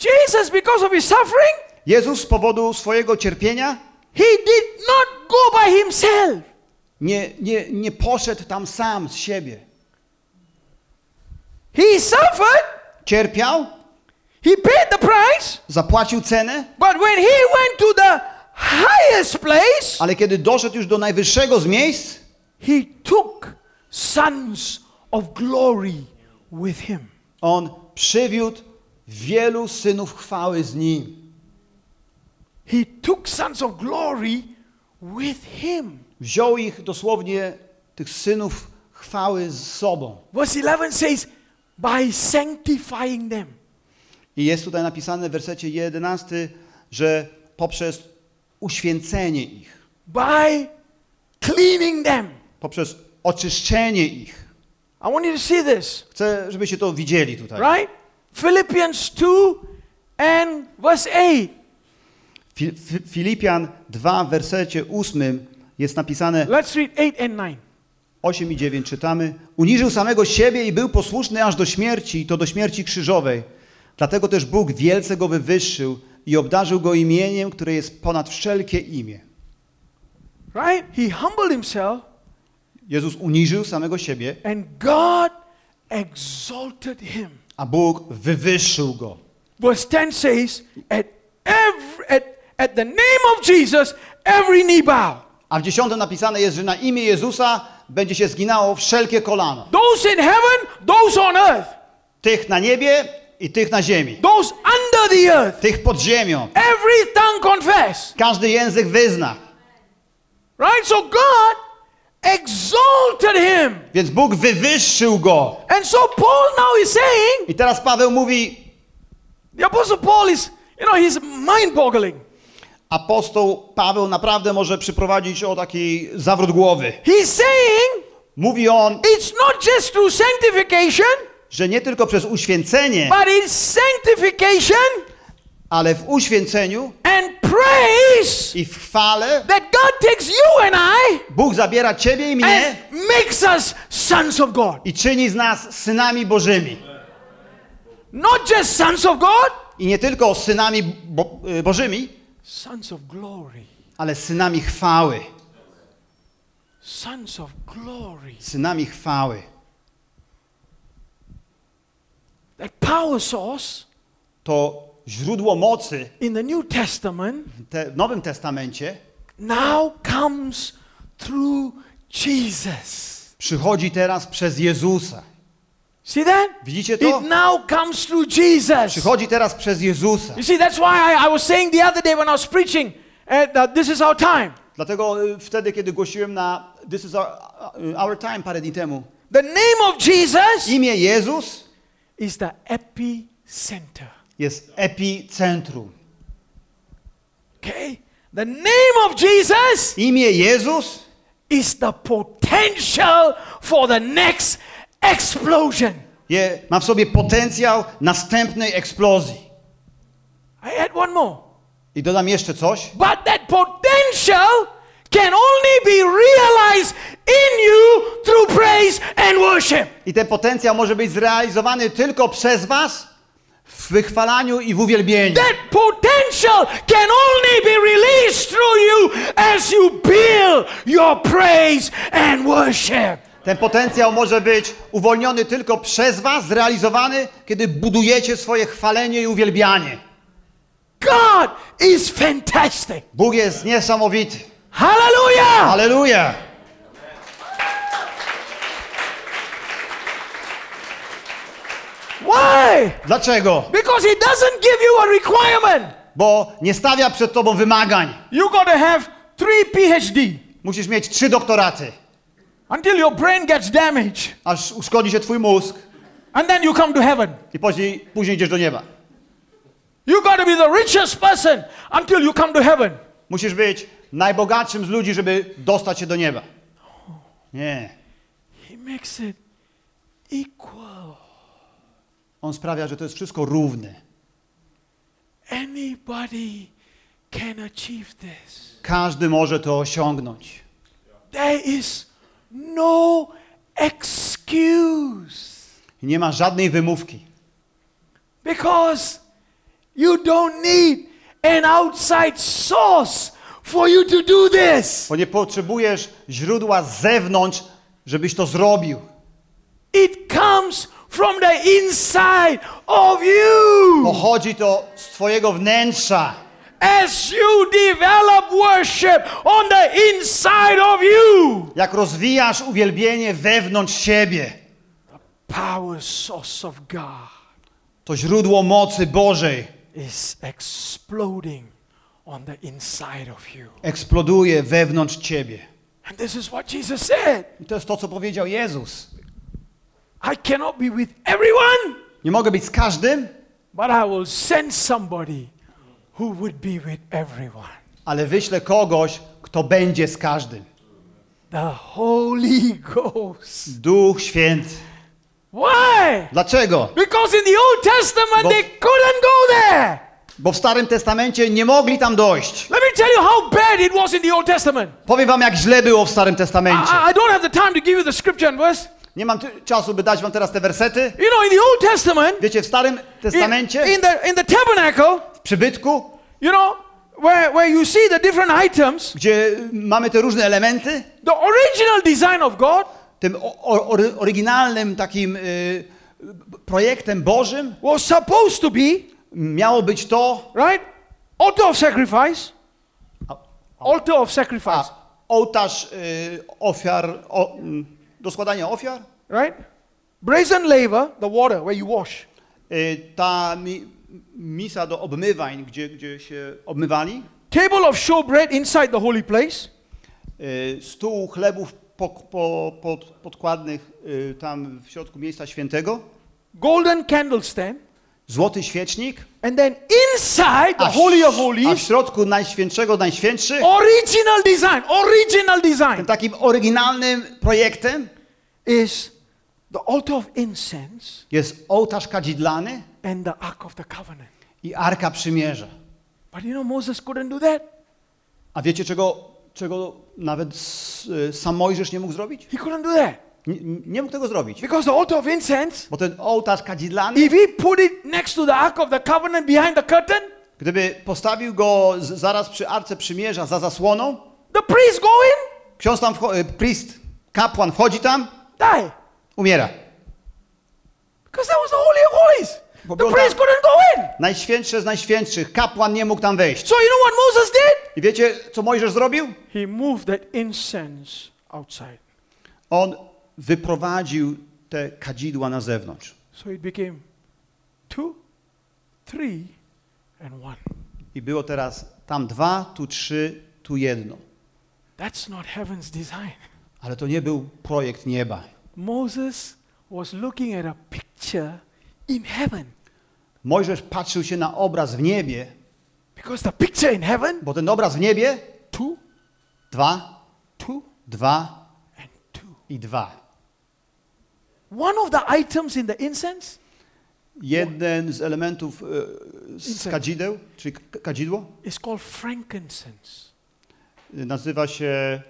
Jesus, because of his suffering, Jezus z powodu swojego cierpienia he did not go by himself. nie, nie, nie poszedł tam sam z siebie. He suffered, Cierpiał, he paid the price, zapłacił cenę, but when he went to the highest place, ale kiedy doszedł już do najwyższego z miejsc, he took sons of glory with him. on przywiódł wielu synów chwały z nim. He took sons of glory with him. Wziął ich dosłownie, tych synów chwały z sobą. Verse 11 says, by sanctifying them. I jest tutaj napisane w wersecie 11, że poprzez uświęcenie ich, by cleaning them. poprzez oczyszczenie ich. I want you to see this, Chcę, żebyście to widzieli tutaj. right? Philippians 2 and verse 8. Fi- Fi- Filipian 2 w wersecie 8 jest napisane Let's read 8 and 9. 8 i 9 czytamy. Uniżył samego siebie i był posłuszny aż do śmierci, i to do śmierci krzyżowej. Dlatego też Bóg wielce go wywyższył i obdarzył go imieniem, które jest ponad wszelkie imię. Right? He humbled himself Jezus uniżył samego siebie, and God exalted him. a Bóg wywyższył go. Verse 10 says, at, every, at, at the name of Jesus, every knee bow. A w dziesiątym napisane jest, że na imię Jezusa będzie się zginało wszelkie kolano. Those in heaven, those on earth, Tych na niebie i tych na ziemi. those under the earth, Tych pod ziemią. every tongue confess. Każdy język wyzna. Right? So God exalted him. Więc Bóg wywyższył go. And so Paul now is saying, I teraz Paweł mówi, the Apostle Paul is, you know, he's mind boggling. apostoł Paweł naprawdę może przyprowadzić o taki zawrót głowy. He's saying Mówi on, it's not just through sanctification, że nie tylko przez uświęcenie, but it's sanctification ale w uświęceniu and praise i w chwale that God takes you and I Bóg zabiera ciebie i mnie and makes us sons of God. i czyni z nas synami Bożymi. Not just sons of God, I nie tylko synami bo, y, Bożymi, sons of glory. ale synami chwały. Sons of glory. Synami chwały. That power source To źródło mocy in the New Testament w, Nowym Testamencie now comes through Jesus. przychodzi teraz przez Jezusa. See that? Widzicie to? It now comes through Jesus. Przychodzi teraz przez Jezusa. You see, that's why I, I was saying the other day when I was preaching, uh, that this is our time. Dlatego y, wtedy, kiedy głosiłem na This is our, our time parę dni temu, The name of Jesus imię Jezus is the epicenter. jest epicentrum. Okay? The name of Jesus Imię Jezus is the potential for the next explosion. je, ma w sobie potencjał następnej eksplozji. I add one more. I dodam jeszcze coś. But that potential can only be realized in you through praise and worship. I ten potencjał może być zrealizowany tylko przez was w wychwalaniu i w uwielbieniu. That potential can only be released through you as you build your praise and worship. Ten potencjał może być uwolniony tylko przez was, zrealizowany, kiedy budujecie swoje chwalenie i uwielbianie. God is fantastic. Bóg jest niesamowity. Hallelujah. Aleluja! Why? Dlaczego? Because He doesn't give you a requirement. Bo nie stawia przed tobą wymagań. You got to have three PhD Musisz mieć trzy doktoraty, until your brain gets damaged, aż uszkodzi się twój mózg and then you come to heaven. i później, później idziesz do nieba. You got to be the richest person until you come to heaven. Musisz być najbogatszym z ludzi, żeby dostać się do nieba. Nie. He makes it equal. On sprawia, że to jest wszystko równe. Anybody can achieve this. Każdy może to osiągnąć. There is no excuse nie ma żadnej wymówki. because you don't need an outside source for you to do this. Bo nie potrzebujesz źródła z zewnątrz, żebyś to zrobił. It comes from the inside of you. Pochodzi to z twojego wnętrza. As you develop worship on the inside of you, Jak rozwijasz uwielbienie wewnątrz siebie, power source of God to źródło mocy Bożej is exploding on the inside of you. eksploduje wewnątrz ciebie. And this is what Jesus said. I to jest to, co powiedział Jezus. I cannot be with everyone, Nie mogę być z każdym, but I will send somebody who would be with everyone. ale wyślę kogoś, kto będzie z każdym. The Holy Ghost. Duch Święty. Why? Dlaczego? Because in the Old Testament Bo- they couldn't go there. Bo w Starym Testamencie nie mogli tam dojść. Let me tell you how bad it was in the Old Testament. Powiem wam, jak źle było w Starym Testamencie. I, I don't have the time to give you the scripture and verse. Nie mam czasu, by dać wam teraz te wersety. You know, in the Old Testament, Wiecie, w Starym in, Testamencie, in the in the tabernacle, w przybytku, you know, where where you see the different items, gdzie mamy te różne elementy, the original design of God tym o, o, ory- oryginalnym takim y, projektem Bożym was supposed to be miało być to right altar of sacrifice, altar of sacrifice, a, ołtarz y, ofiar, o, mm, do składania ofiar, right? Brazen laver, the water where you wash. y, ta mi, misa do obmywań, gdzie, gdzie się obmywali, Table of showbread inside the holy place. y, stół chlebów po, po, pod, podkładnych y, tam w środku miejsca świętego, golden candlestand, złoty świecznik, and then inside the a w, Holy of a w Holies, środku Najświętszego Najświętszy, original design, original tym design takim oryginalnym projektem is the altar of incense jest ołtarz kadzidlany and the Ark of the Covenant. i Arka Przymierza. But you know, Moses couldn't do that. A wiecie, czego, czego nawet y, sam Mojżesz nie mógł zrobić? He couldn't do that. Nie, nie mógł tego zrobić. Because the altar of incense, Bo ten ołtarz kadzidlany, if he put it next to the Ark of the Covenant behind the curtain, gdyby postawił go zaraz przy Arce Przymierza za zasłoną, the priest go in, ksiądz tam, y, priest, kapłan wchodzi tam, die. umiera. Because that was the Holy of Holies. Bo The priest couldn't go in. Najświętsze z najświętszych, kapłan nie mógł tam wejść. So you know what Moses did? I wiecie, co Mojżesz zrobił? He moved that incense outside. On wyprowadził te kadzidła na zewnątrz. So it became two, three, and one. I było teraz tam dwa, tu trzy, tu jedno. That's not heaven's design. Ale to nie był projekt nieba. Moses was looking at a picture in heaven. Mojżesz patrzył się na obraz w niebie, Because the picture in heaven, bo ten obraz w niebie, two, dwa, two, dwa two. i dwa. One of the items in the incense Jeden z elementów e, z kadzideł, k- kadzidło, is called frankincense. nazywa się,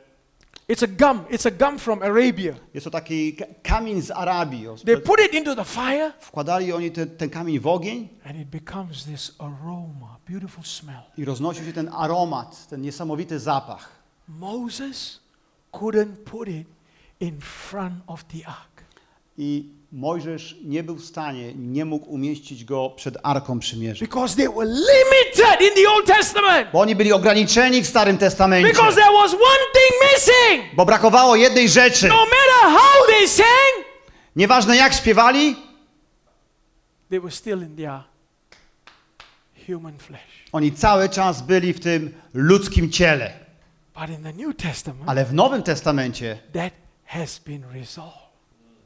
It's a gum. It's a gum from Arabia. jest to taki ka- kamień z Arabii. O, They put it into the fire, Wkładali oni ten, ten kamień w ogień and it becomes this aroma, beautiful smell. i roznosił się ten aromat, ten niesamowity zapach. Moses couldn't put it in front of the ark. I Mojżesz nie był w stanie, nie mógł umieścić go przed Arką Przymierza. Because they were limited in the Old Testament. Bo oni byli ograniczeni w Starym Testamencie. Because there was one thing missing. Bo brakowało jednej rzeczy. No matter how they sang, Nieważne jak śpiewali, they were still in their human flesh. oni cały czas byli w tym ludzkim ciele. But in the New Testament, Ale w Nowym Testamencie that has been resolved.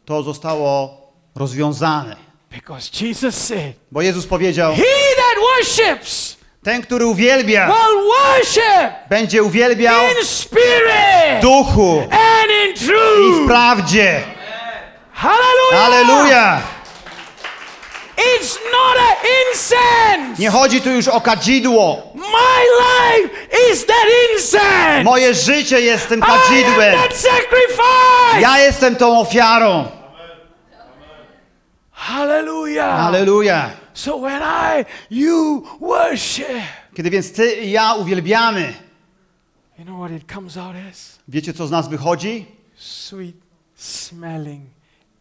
To zostało rozwiązane. Because Jesus said, Bo Jezus powiedział, He that worships ten, który uwielbia, będzie uwielbiał in spirit w duchu and in i w truth. prawdzie. Hallelujah. Aleluja! It's not incense. Nie chodzi tu już o kadzidło. My life is that incense. Moje życie jest tym I am kadzidłem. that sacrifice. Ja jestem tą ofiarą. Hallelujah. Aleluja. So when I, you worship, Kiedy więc ty i ja uwielbiamy, you know what it comes out as? wiecie co z nas wychodzi? Sweet smelling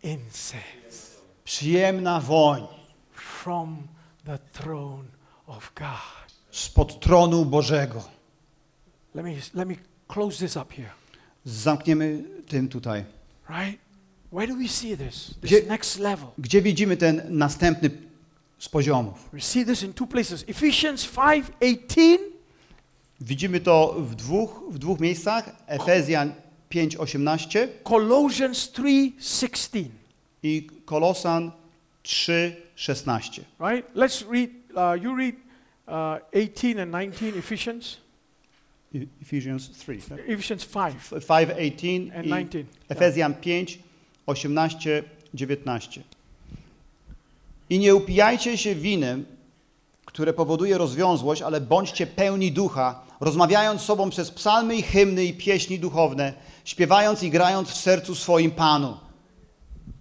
incense Przyjemna woń from the throne of God. spod tronu Bożego. Let me, let me close this up here, Zamkniemy tym tutaj. right? Where do we see this? This Gdzie- next level. Gdzie widzimy ten następny z poziomów? We see this in two places. Ephesians 5:18 Widzimy to w dwóch, w dwóch miejscach. Efezjan 5:18 Colossians 3:16. i Kolosan 3:16. Right? Let's read. Uh, you read uh, 18 and 19 Ephesians. Ephesians 3. tak? Ephesians 5 5:18 and 19. Efezjan 5, 18, 19. I nie upijajcie się winem, które powoduje rozwiązłość, ale bądźcie pełni ducha, rozmawiając z sobą przez psalmy i hymny i pieśni duchowne, śpiewając i grając w sercu swoim Panu.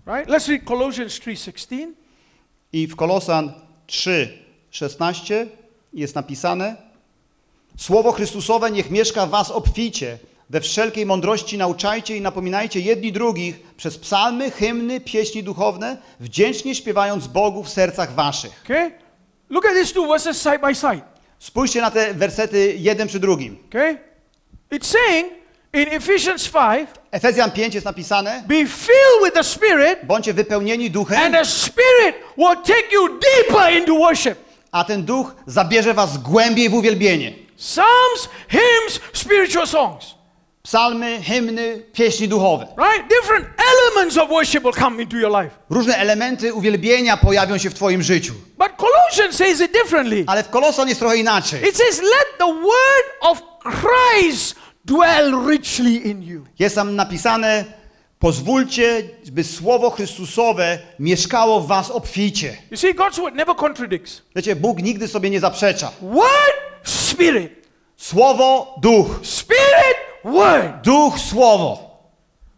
Right? Let's read Colossians 3:16. I w Kolosan 3, 16 jest napisane Słowo Chrystusowe niech mieszka w was obficie, we wszelkiej mądrości nauczajcie i napominajcie jedni drugich przez psalmy, hymny, pieśni duchowne, wdzięcznie śpiewając Bogu w sercach waszych. Okay? Look at these two verses side by side. Spójrzcie na te wersety jeden przy drugim. Okay? It's saying in Ephesians 5, Efezjan 5 jest napisane be filled with the Spirit, Bądźcie wypełnieni duchem, and the Spirit will take you deeper into worship. a ten duch zabierze was głębiej w uwielbienie. Psalms, hymns, spiritual songs. Psalmy, hymny, pieśni duchowe. Right? Different elements of worship will come into your life. Różne elementy uwielbienia pojawią się w twoim życiu. But Colossians says it differently. Ale w Kolosan jest trochę inaczej. It says, let the word of Christ dwell richly in you. Jest tam napisane, pozwólcie, by słowo Chrystusowe mieszkało w was obficie. You see, God's word never contradicts. Wiecie, Bóg nigdy sobie nie zaprzecza. Word, spirit. Słowo, duch. Spirit, word. Duch, słowo.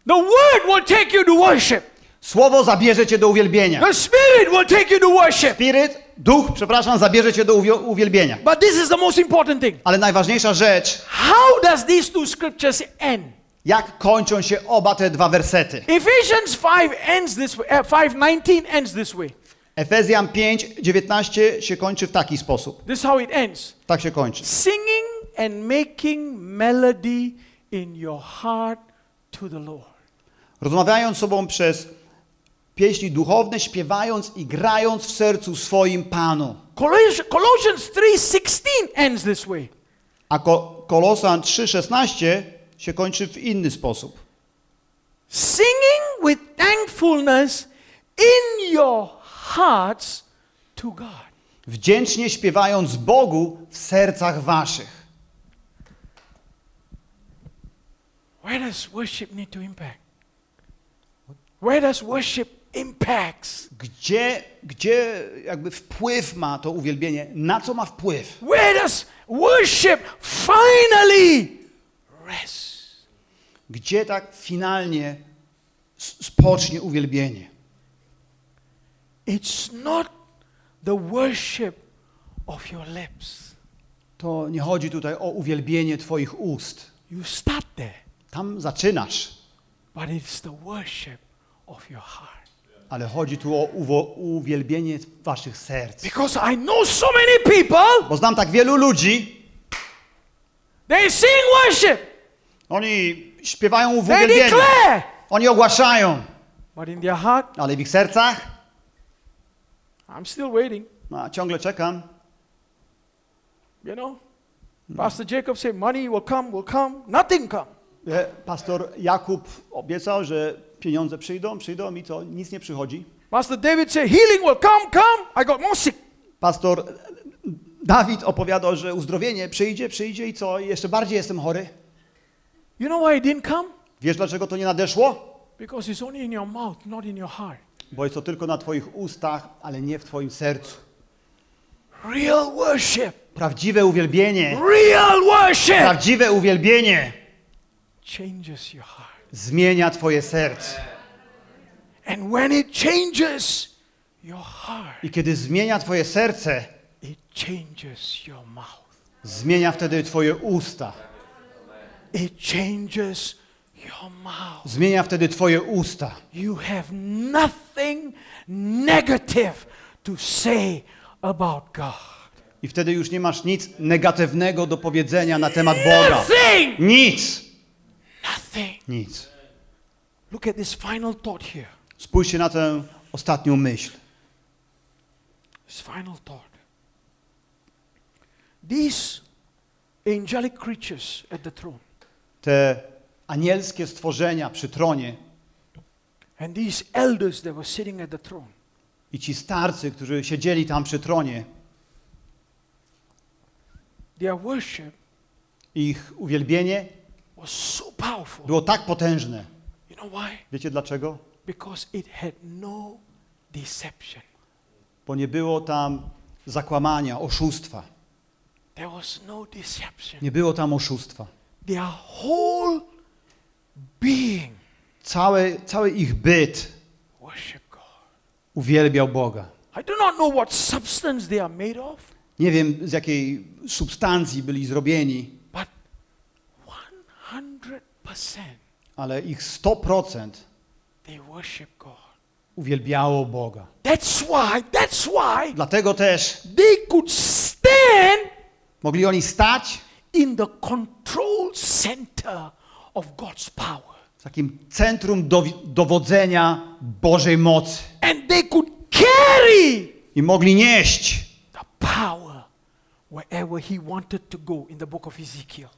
The word will take you to worship. Słowo zabierze cię do uwielbienia. The spirit will take you to worship. Spirit, duch, przepraszam, zabierze cię do uwi- uwielbienia. But this is the most important thing. Ale najważniejsza rzecz, How does these two scriptures end? jak kończą się oba te dwa wersety. Ephesians 5 ends this way. Uh, 5:19 ends this way. Efezjan 5, 19 się kończy w taki sposób. This is how it ends. Tak się kończy. Singing and making melody in your heart to the Lord. Rozmawiając sobą przez pieśni duchowne, śpiewając i grając w sercu swoim Panu. Colossians 3:16 ends this way. A Ko- Kolosan 3,16 się kończy w inny sposób. Singing with thankfulness in your hearts to God. Wdzięcznie śpiewając Bogu w sercach waszych. Where does worship need to impact? Where does worship impacts? Gdzie, gdzie jakby wpływ ma to uwielbienie? Na co ma wpływ? Where does worship finally rest? Gdzie tak finalnie spocznie uwielbienie? It's not the worship of your lips. To nie chodzi tutaj o uwielbienie Twoich ust. You start there, Tam zaczynasz, but it's the worship of your heart. ale chodzi tu o uwielbienie Waszych serc. Because I know so many people, Bo znam tak wielu ludzi, they sing worship, oni śpiewają w uwielbieniu, oni ogłaszają, but in their heart, ale w ich sercach I'm still waiting. no, ciągle czekam. You know, Pastor Jacob said, money will come, will come. Nothing come. E, Pastor Jakub obiecał, że pieniądze przyjdą, przyjdą i to nic nie przychodzi. Pastor David said, healing will come, come. I got more sick. Pastor Dawid opowiadał, że uzdrowienie przyjdzie, przyjdzie i co? Jeszcze bardziej jestem chory. You know why it didn't come? Wiesz dlaczego to nie nadeszło? Because it's only in your mouth, not in your heart. Bo jest to tylko na Twoich ustach, ale nie w Twoim sercu. Real worship, Prawdziwe uwielbienie, real worship prawdziwe uwielbienie. Zmienia Twoje serce. And when it changes your heart, I kiedy zmienia Twoje serce, it changes your mouth. zmienia wtedy Twoje usta. It changes your mouth. Zmienia wtedy Twoje usta. You have nothing negative to say about God. I wtedy już nie masz nic negatywnego do powiedzenia na temat Boga. Nic. Nothing. Nic. Look at this final thought here. Spójrzcie na tę ostatnią myśl. This final thought. These angelic creatures at the throne Te anielskie stworzenia przy tronie and these elders that were sitting at the throne, i ci starcy, którzy siedzieli tam przy tronie, their worship ich uwielbienie. Było tak potężne. You know why? Wiecie dlaczego? Because it had no deception. Bo nie było tam zakłamania, oszustwa. There was no deception. Nie było tam oszustwa. Their whole being Cały, cały ich byt uwielbiał Boga. I do not know what substance they are made of, Nie wiem z jakiej substancji byli zrobieni, 100% ale ich 100% they worship God. uwielbiało Boga. That's why, that's why Dlatego też they could stand mogli oni stać in the control center of God's power. w takim centrum dowi- dowodzenia Bożej mocy And they could carry i mogli nieść the power wherever He wanted to go in the book of Ezekiel.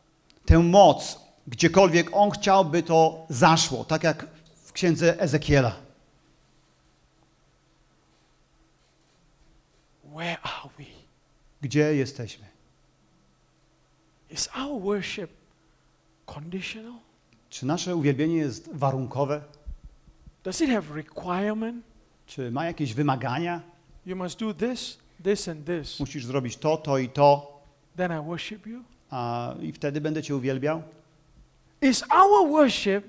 tę moc, gdziekolwiek On chciałby to zaszło, tak jak w księdze Ezekiela. Where are we? Gdzie jesteśmy? Is our worship conditional? Czy nasze uwielbienie jest warunkowe? Does it have requirement? Czy ma jakieś wymagania? You must do this, this, and this. Musisz zrobić to, to i to, Then I worship you. a, i wtedy będę Cię uwielbiał? Is our worship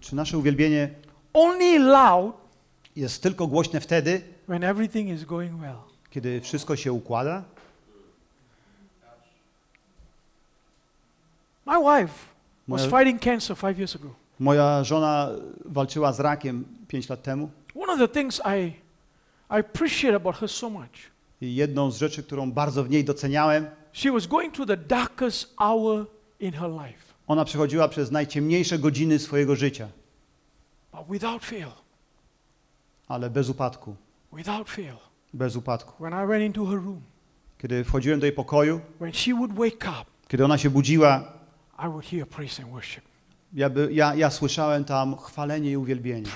Czy nasze uwielbienie only loud jest tylko głośne wtedy, when everything is going well? kiedy wszystko się układa? My wife was Moja- fighting cancer five years ago. Moja żona walczyła z rakiem 5 lat temu One of the things I, I appreciate about her so much, i jedną z rzeczy, którą bardzo w niej doceniałem, she was going through the darkest hour in her life, ona przechodziła przez najciemniejsze godziny swojego życia, ale bez upadku, bez upadku. Kiedy wchodziłem do jej pokoju, kiedy ona się budziła, ja, by, ja, ja słyszałem tam chwalenie i uwielbienie.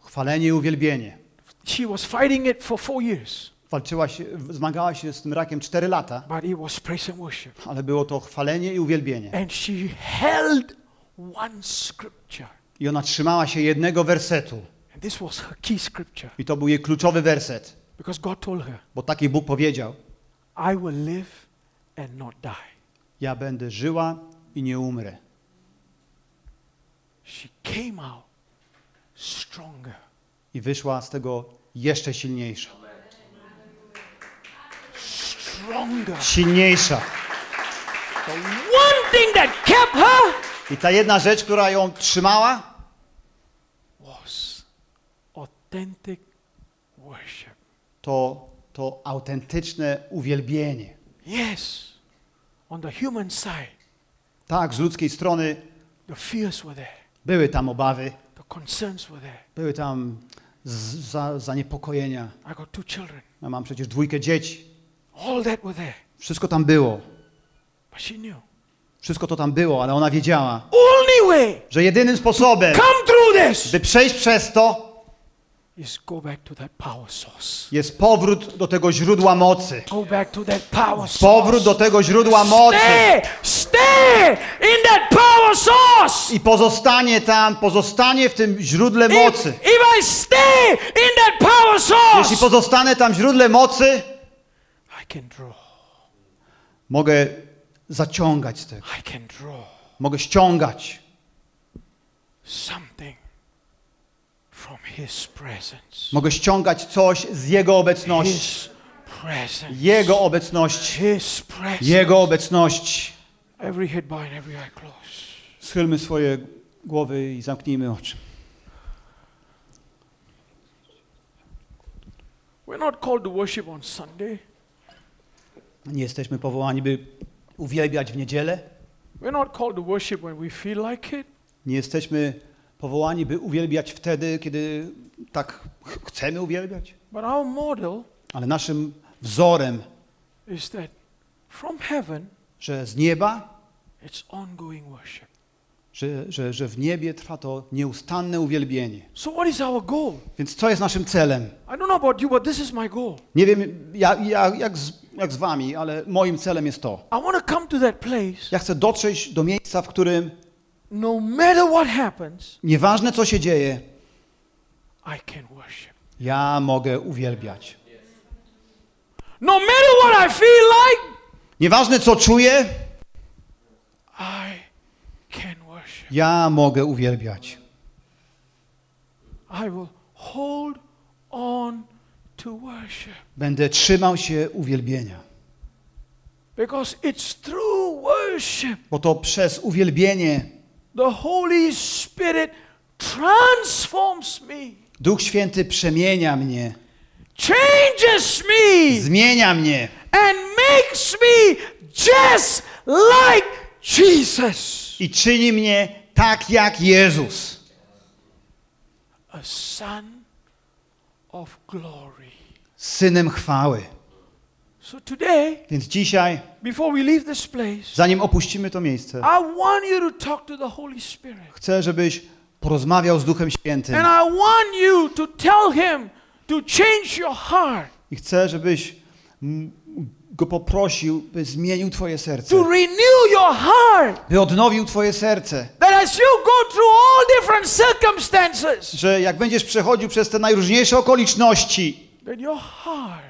Chwalenie i uwielbienie. She was fighting it for four years, Walczyła się, zmagała się z tym rakiem 4 lata, but it was praise and worship. ale było to chwalenie i uwielbienie. And she held one scripture, I ona trzymała się jednego wersetu. and this was her key scripture, I to był jej kluczowy werset, because God told her, bo taki Bóg powiedział: I will live and not die. Ja będę żyła i nie umrę. She came out stronger. I wyszła z tego jeszcze silniejsza. Silniejsza. I ta jedna rzecz, która ją trzymała, to, to autentyczne uwielbienie. Yes, on the human side, Tak, z ludzkiej strony the fears were there, były tam obawy, the concerns were there. były tam z, za, zaniepokojenia. I got two children. Ja mam przecież dwójkę dzieci. All that were there. Wszystko tam było. But she knew. Wszystko to tam było, ale ona wiedziała, Only way że jedynym sposobem, come through this by przejść przez to, is go back to that power source. jest powrót do tego źródła mocy. Go back to that power source. Powrót do tego źródła mocy. Stay, stay in that power source. I pozostanie tam, pozostanie w tym źródle mocy. if I stay in that power Jeśli pozostanę tam w źródle mocy. Mogę zaciągać z tego. I can draw Mogę ściągać. Mogę ściągać coś z Jego obecności. His presence. Jego presence. Jego closed. Schylmy swoje głowy i zamknijmy oczy. We're not called to worship on Sunday. Nie jesteśmy powołani, by uwielbiać w niedzielę. We're not called to worship when we feel like it. Nie jesteśmy powołani, by uwielbiać wtedy, kiedy tak ch- chcemy uwielbiać. But our model Ale naszym wzorem, is that from heaven, że z nieba, it's ongoing worship. że, że, że w niebie trwa to nieustanne uwielbienie. So, what is our goal? Więc co jest naszym celem? I don't know about you, but this is my goal. Nie wiem ja, ja, jak, z, jak z wami, ale moim celem jest to. I want to come to that place, Ja chcę dotrzeć do miejsca, w którym no matter what happens, nieważne co się dzieje, I can worship. ja mogę uwielbiać. No matter what I feel like, Nieważne co czuję, I can worship. ja mogę uwielbiać. I will hold on Będę trzymał się uwielbienia. because it's through worship Bo to przez uwielbienie the Holy Spirit transforms me, Duch Święty przemienia mnie, changes me, zmienia mnie and makes me just like Jesus, i czyni mnie tak jak Jezus, a son of glory. Synem chwały. So today, Więc dzisiaj, before we leave this place, zanim opuścimy to miejsce, I want you to talk to the Holy Spirit. chcę, żebyś porozmawiał z Duchem Świętym And I want you to tell him to change your heart, i chcę, żebyś go poprosił, by zmienił Twoje serce, to renew your heart. by odnowił Twoje serce, That as you go through all different circumstances, że jak będziesz przechodził przez te najróżniejsze okoliczności,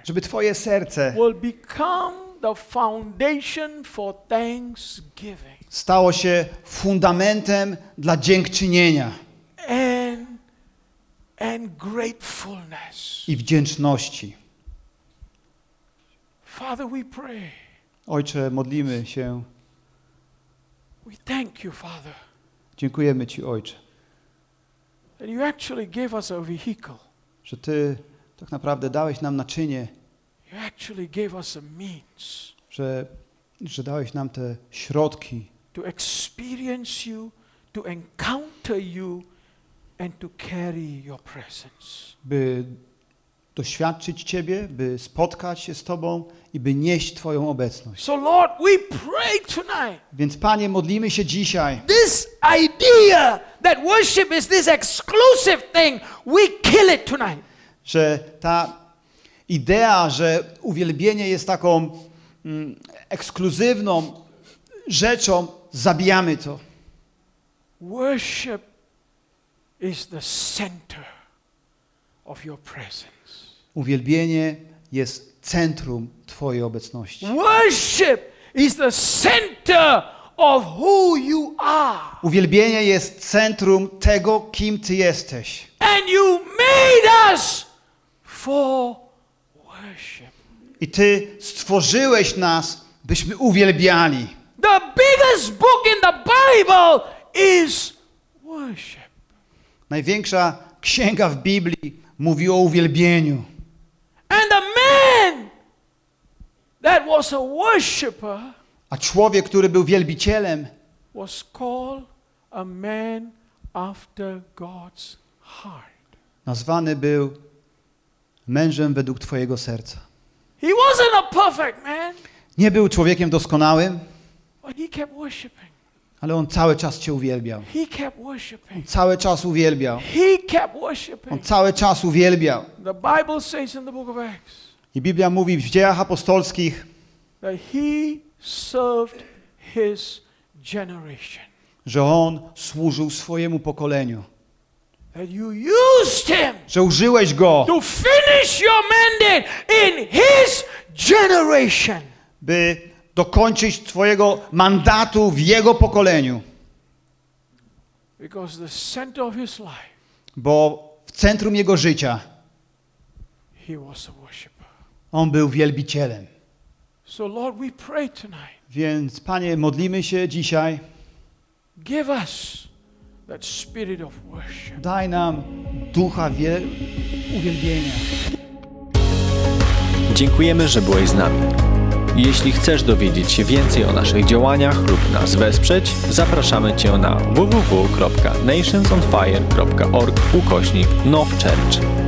żeby Twoje serce stało się fundamentem dla dziękczynienia i wdzięczności. Father, we pray. Ojcze, modlimy się. We thank you, Father, Dziękujemy Ci, Ojcze, że Ty tak naprawdę dałeś nam naczynie, że, że dałeś nam te środki, to experience you, to encounter you, and to carry your presence. by doświadczyć Ciebie, by spotkać się z Tobą i by nieść Twoją obecność. So, Lord, we pray tonight. Więc Panie, modlimy się dzisiaj, This idea that worship is this exclusive thing, we kill it tonight. Że ta idea, że uwielbienie jest taką mm, ekskluzywną rzeczą, zabijamy to. Worship is the center of your presence. Uwielbienie jest centrum Twojej obecności. Worship is the center of who you are. Uwielbienie jest centrum tego, kim Ty jesteś. And you made us for worship. I Ty stworzyłeś nas, byśmy uwielbiali. The biggest book in the Bible is worship. Największa księga w Biblii mówi o uwielbieniu. And the man that was a worshiper A człowiek, który był wielbicielem, was called a man after God's heart. nazwany był mężem według Twojego serca. He wasn't a perfect man, Nie był człowiekiem doskonałym, but he kept worshiping. ale on cały czas Cię uwielbiał. He kept worshiping. Cały czas uwielbiał. He kept On worshiping. cały czas uwielbiał. The Bible says in the book of Acts I Biblia mówi w dziejach apostolskich, that he served his generation. że on służył swojemu pokoleniu. That you used him Że użyłeś go, to finish your mandate in his generation. by dokończyć Twojego mandatu w jego pokoleniu. Because the center of his life, Bo w centrum jego życia he was a worshiper. on był wielbicielem. So, Lord, we pray tonight. Więc Panie, modlimy się dzisiaj. Give us that spirit of worship. Daj nam ducha wie- uwielbienia. Dziękujemy, że byłeś z nami. Jeśli chcesz dowiedzieć się więcej o naszych działaniach lub nas wesprzeć, zapraszamy Cię na www.nationsonfire.org ukośnik nowchurch.